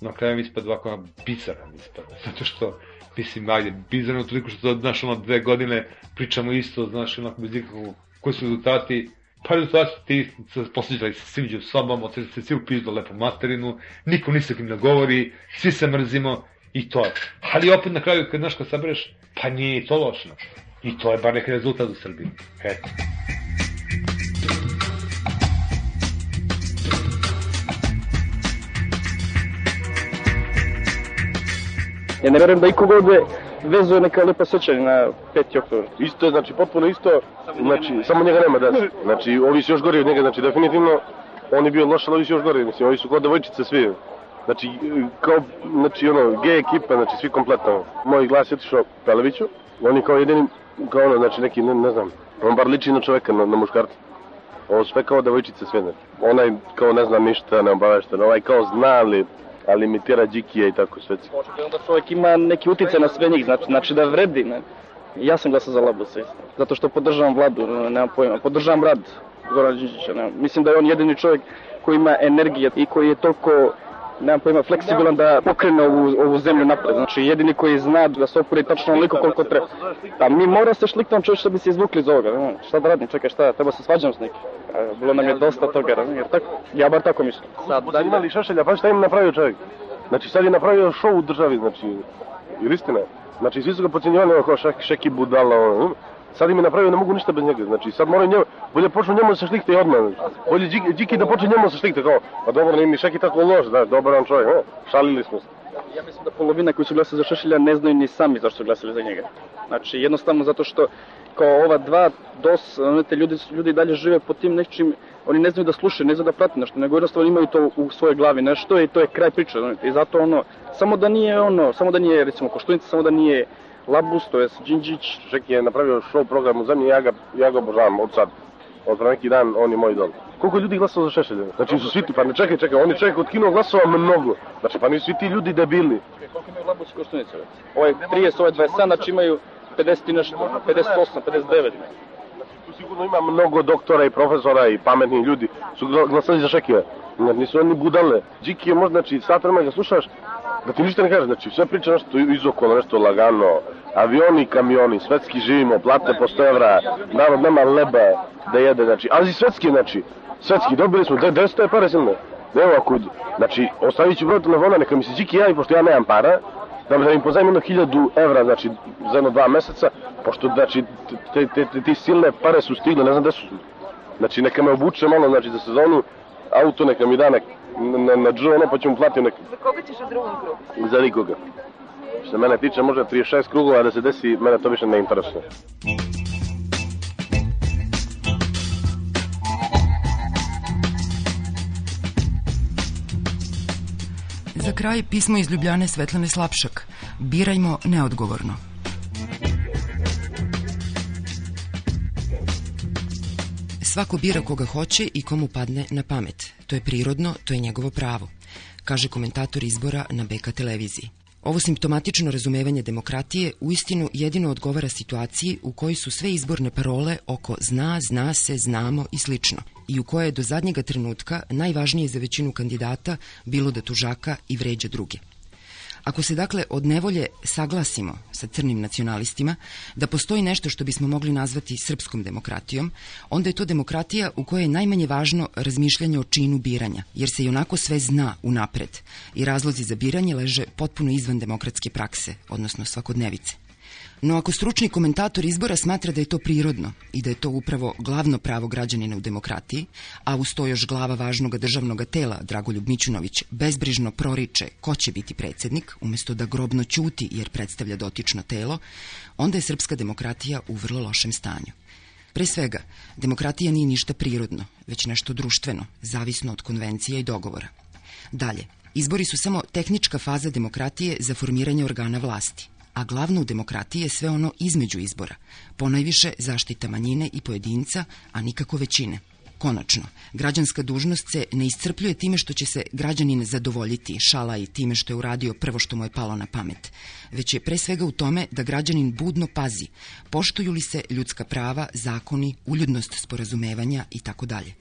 na kraju ispada ovako bizaran ispada. Zato što, mislim, ajde, bizarno toliko što, znaš, ono, dve godine pričamo isto, znaš, onako, bez ikakvog, koji su rezultati, pa rezultati ti posjećali se svi među sobom, odsjeli se svi u pizdu lepo materinu, niko ni kim ne govori, svi se mrzimo, i to je. Ali opet na kraju, kad znaš kad sabereš, pa nije to lošno. I to je bar neki rezultat u Srbiji. Eto. Ja ne verujem da iko god vezuje neka lepa sećanja na 5. oktober. Isto je, znači, potpuno isto, znači, samo njega nema da Znači, ovi su još gori od njega, znači, definitivno, on je bio loš, ali ovi su još gori, mislim, ovi su kod devojčice svi. Znači, kao, znači, ono, gej ekipa, znači, svi kompletno. Moj glas je otišao Peleviću, on je kao jedini, kao ono, znači, neki, ne, ne znam, on bar liči na čoveka, na, na muškarca. Ovo sve kao devojčice sve, znači. Onaj, kao ne zna ništa, ne obavešten, ovaj kao zna, ali ali imitira Đikija i tako sve. Očekujem da čovjek ima neki uticaj na sve njih, znači, znači da vredi. Ne? Ja sam glasao za Labusa, zato što podržavam vladu, nemam pojma, podržavam rad Goran Đinđića. Mislim da je on jedini čovjek koji ima energije i koji je toliko nemam pojma, fleksibilan da pokrene ovu, ovu zemlju napred. Znači, jedini koji zna da se opuri tačno onoliko koliko treba. A mi mora se šliktom čovječ da bi se izvukli iz ovoga. Ne? Šta da radim, čekaj, šta, treba se svađam s nekim. Bilo nam je dosta toga, ne? jer tako, ja bar tako mislim. Sad, da imali šešelja, pa šta im napravio čovjek? Znači, sad je napravio show u državi, znači, jer istina. Znači, svi su ga pocenjivali, kao šek, šeki budala, ono, sad im je napravio, ne mogu ništa bez njega, znači sad moraju njemu, bolje počnu njemu da se šlikte i odmah, znači. bolje Điki da počne njemu da se šlikte, kao, pa dobro, nije mi Šeki tako loš, da, dobar čovjek, ne, šalili smo se. Ja mislim da polovina koji su glasali za Šešelja ne znaju ni sami zašto su glasali za njega. Znači, jednostavno zato što kao ova dva DOS, te ljudi, ljudi dalje žive po tim nečim, oni ne znaju da slušaju, ne znaju da prate nešto, nego jednostavno imaju to u svojoj glavi nešto i to je kraj priče. I zato ono, samo da nije ono, samo da nije recimo Koštunica, samo da nije Labus, to je Đinđić. Šeki je napravio show program u zemlji, ja ga, ja ga obožavam od sad. Od neki dan, on je moj dol. Koliko ljudi glasalo za Šešelja? Znači su svi ti, pa ne čekaj, čekaj, on je čovjek od kino glasova mnogo. Znači pa nisu svi ti ljudi debili. Koliko imaju Labus i Koštunica? Ovo je 30, ovo je 27, znači imaju 50 i nešto, 58, 59. Tu sigurno ima mnogo doktora i profesora i pametnih ljudi su glasali za Šekija. Nisu oni budale. Điki je možda, znači, sat vremena ga slušaš, da ti ništa ne kaže, znači, sve priča nešto izokolo, nešto lagano, avioni, kamioni, svetski živimo, plate po 100 evra, narod nema leba da jede, znači, ali svetski, znači, svetski, dobili smo, gde te pare silne? Evo kud, znači, ostavit ću broj telefona, neka mi se Điki javi, pošto ja nemam para, da da im jedno hiljadu evra, znači, za jedno dva meseca, pošto, znači, te, te, te, silne pare su stigle, ne znam gde su. Znači, neka me obuče malo, znači, za sezonu, auto neka mi da nek, na, na džu, ono, pa ću mu platiti nek... Za koga ćeš u drugom krugu? Za nikoga. Što mene tiče, može 36 krugova da se desi, mene to više ne interesuje. Za kraj pismo iz Ljubljane Svetlane Slapšak. Birajmo neodgovorno. Svako bira koga hoće i komu padne na pamet. To je prirodno, to je njegovo pravo, kaže komentator izbora na BK televiziji. Ovo simptomatično razumevanje demokratije uistinu jedino odgovara situaciji u kojoj su sve izborne parole oko zna, zna se, znamo i slično i u kojoj je do zadnjega trenutka najvažnije za većinu kandidata bilo da tužaka i vređa druge. Ako se dakle od nevolje saglasimo sa crnim nacionalistima da postoji nešto što bismo mogli nazvati srpskom demokratijom, onda je to demokratija u kojoj je najmanje važno razmišljanje o činu biranja, jer se i onako sve zna unapred i razlozi za biranje leže potpuno izvan demokratske prakse, odnosno svakodnevice. No ako stručni komentator izbora smatra da je to prirodno i da je to upravo glavno pravo građanina u demokratiji, a uz to još glava važnog državnog tela, Dragoljub Mićunović, bezbrižno proriče ko će biti predsednik, umesto da grobno ćuti jer predstavlja dotično telo, onda je srpska demokratija u vrlo lošem stanju. Pre svega, demokratija nije ništa prirodno, već nešto društveno, zavisno od konvencija i dogovora. Dalje, izbori su samo tehnička faza demokratije za formiranje organa vlasti a glavno u demokratiji je sve ono između izbora, ponajviše zaštita manjine i pojedinca, a nikako većine. Konačno, građanska dužnost se ne iscrpljuje time što će se građanin zadovoljiti šala i time što je uradio prvo što mu je palo na pamet, već je pre svega u tome da građanin budno pazi, poštuju li se ljudska prava, zakoni, uljudnost sporazumevanja i tako dalje.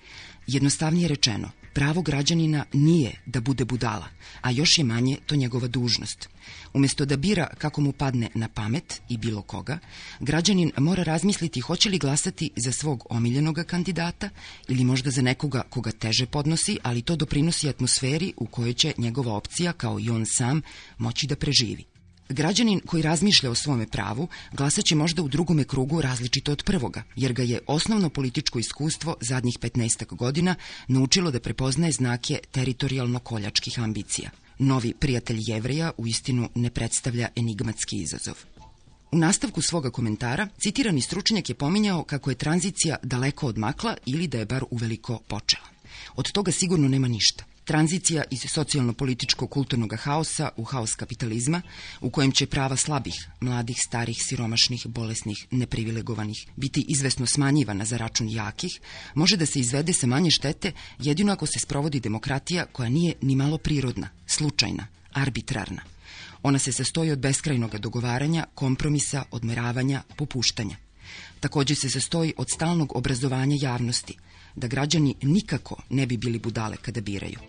Jednostavnije rečeno, pravo građanina nije da bude budala, a još je manje to njegova dužnost. Umesto da bira kako mu padne na pamet i bilo koga, građanin mora razmisliti hoće li glasati za svog omiljenog kandidata ili možda za nekoga koga teže podnosi, ali to doprinosi atmosferi u kojoj će njegova opcija, kao i on sam, moći da preživi. Građanin koji razmišlja o svome pravu glasaće možda u drugome krugu različito od prvoga, jer ga je osnovno političko iskustvo zadnjih 15 godina naučilo da prepoznaje znake teritorijalno-koljačkih ambicija. Novi prijatelj jevreja u istinu ne predstavlja enigmatski izazov. U nastavku svoga komentara, citirani stručnjak je pominjao kako je tranzicija daleko odmakla ili da je bar uveliko počela. Od toga sigurno nema ništa. Tranzicija iz socijalno-političkog kulturnog haosa u haos kapitalizma, u kojem će prava slabih, mladih, starih, siromašnih, bolesnih, neprivilegovanih biti izvesno smanjivana za račun jakih, može da se izvede sa manje štete jedino ako se sprovodi demokratija koja nije ni malo prirodna, slučajna, arbitrarna. Ona se sastoji od beskrajnog dogovaranja, kompromisa, odmeravanja, popuštanja. Takođe se sastoji od stalnog obrazovanja javnosti – da građani nikako ne bi bili budale kada biraju.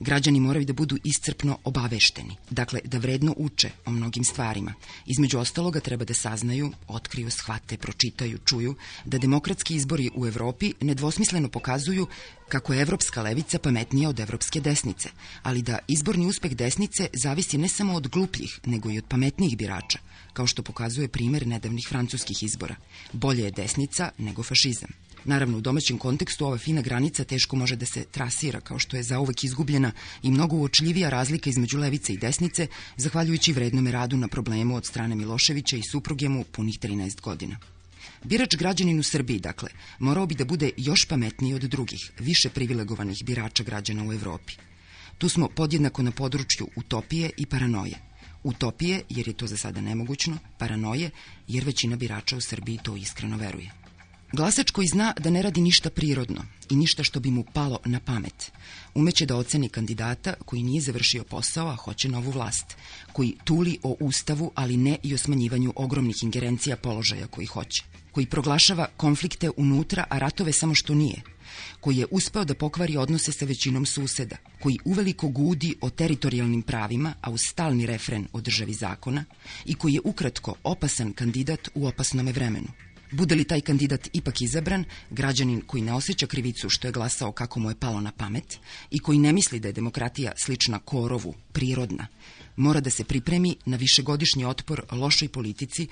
Građani moraju da budu iscrpno obavešteni, dakle da vredno uče o mnogim stvarima. Između ostaloga treba da saznaju, otkriju, shvate, pročitaju, čuju da demokratski izbori u Evropi nedvosmisleno pokazuju kako je evropska levica pametnija od evropske desnice, ali da izborni uspeh desnice zavisi ne samo od glupljih, nego i od pametnijih birača, kao što pokazuje primer nedavnih francuskih izbora. Bolje je desnica nego fašizam. Naravno, u domaćem kontekstu ova fina granica teško može da se trasira, kao što je zauvek izgubljena i mnogo uočljivija razlika između levice i desnice, zahvaljujući vrednome radu na problemu od strane Miloševića i supruge mu punih 13 godina. Birač građanin u Srbiji, dakle, morao bi da bude još pametniji od drugih, više privilegovanih birača građana u Evropi. Tu smo podjednako na području utopije i paranoje. Utopije, jer je to za sada nemogućno, paranoje, jer većina birača u Srbiji to iskreno veruje. Glasač koji zna da ne radi ništa prirodno i ništa što bi mu palo na pamet, umeće da oceni kandidata koji nije završio posao, a hoće novu vlast, koji tuli o ustavu, ali ne i o smanjivanju ogromnih ingerencija položaja koji hoće, koji proglašava konflikte unutra, a ratove samo što nije, koji je uspeo da pokvari odnose sa većinom suseda, koji uveliko gudi o teritorijalnim pravima, a uz stalni refren o državi zakona i koji je ukratko opasan kandidat u opasnome vremenu. Bude li taj kandidat ipak izabran, građanin koji ne osjeća krivicu što je glasao kako mu je palo na pamet i koji ne misli da je demokratija slična korovu, prirodna, mora da se pripremi na višegodišnji otpor lošoj politici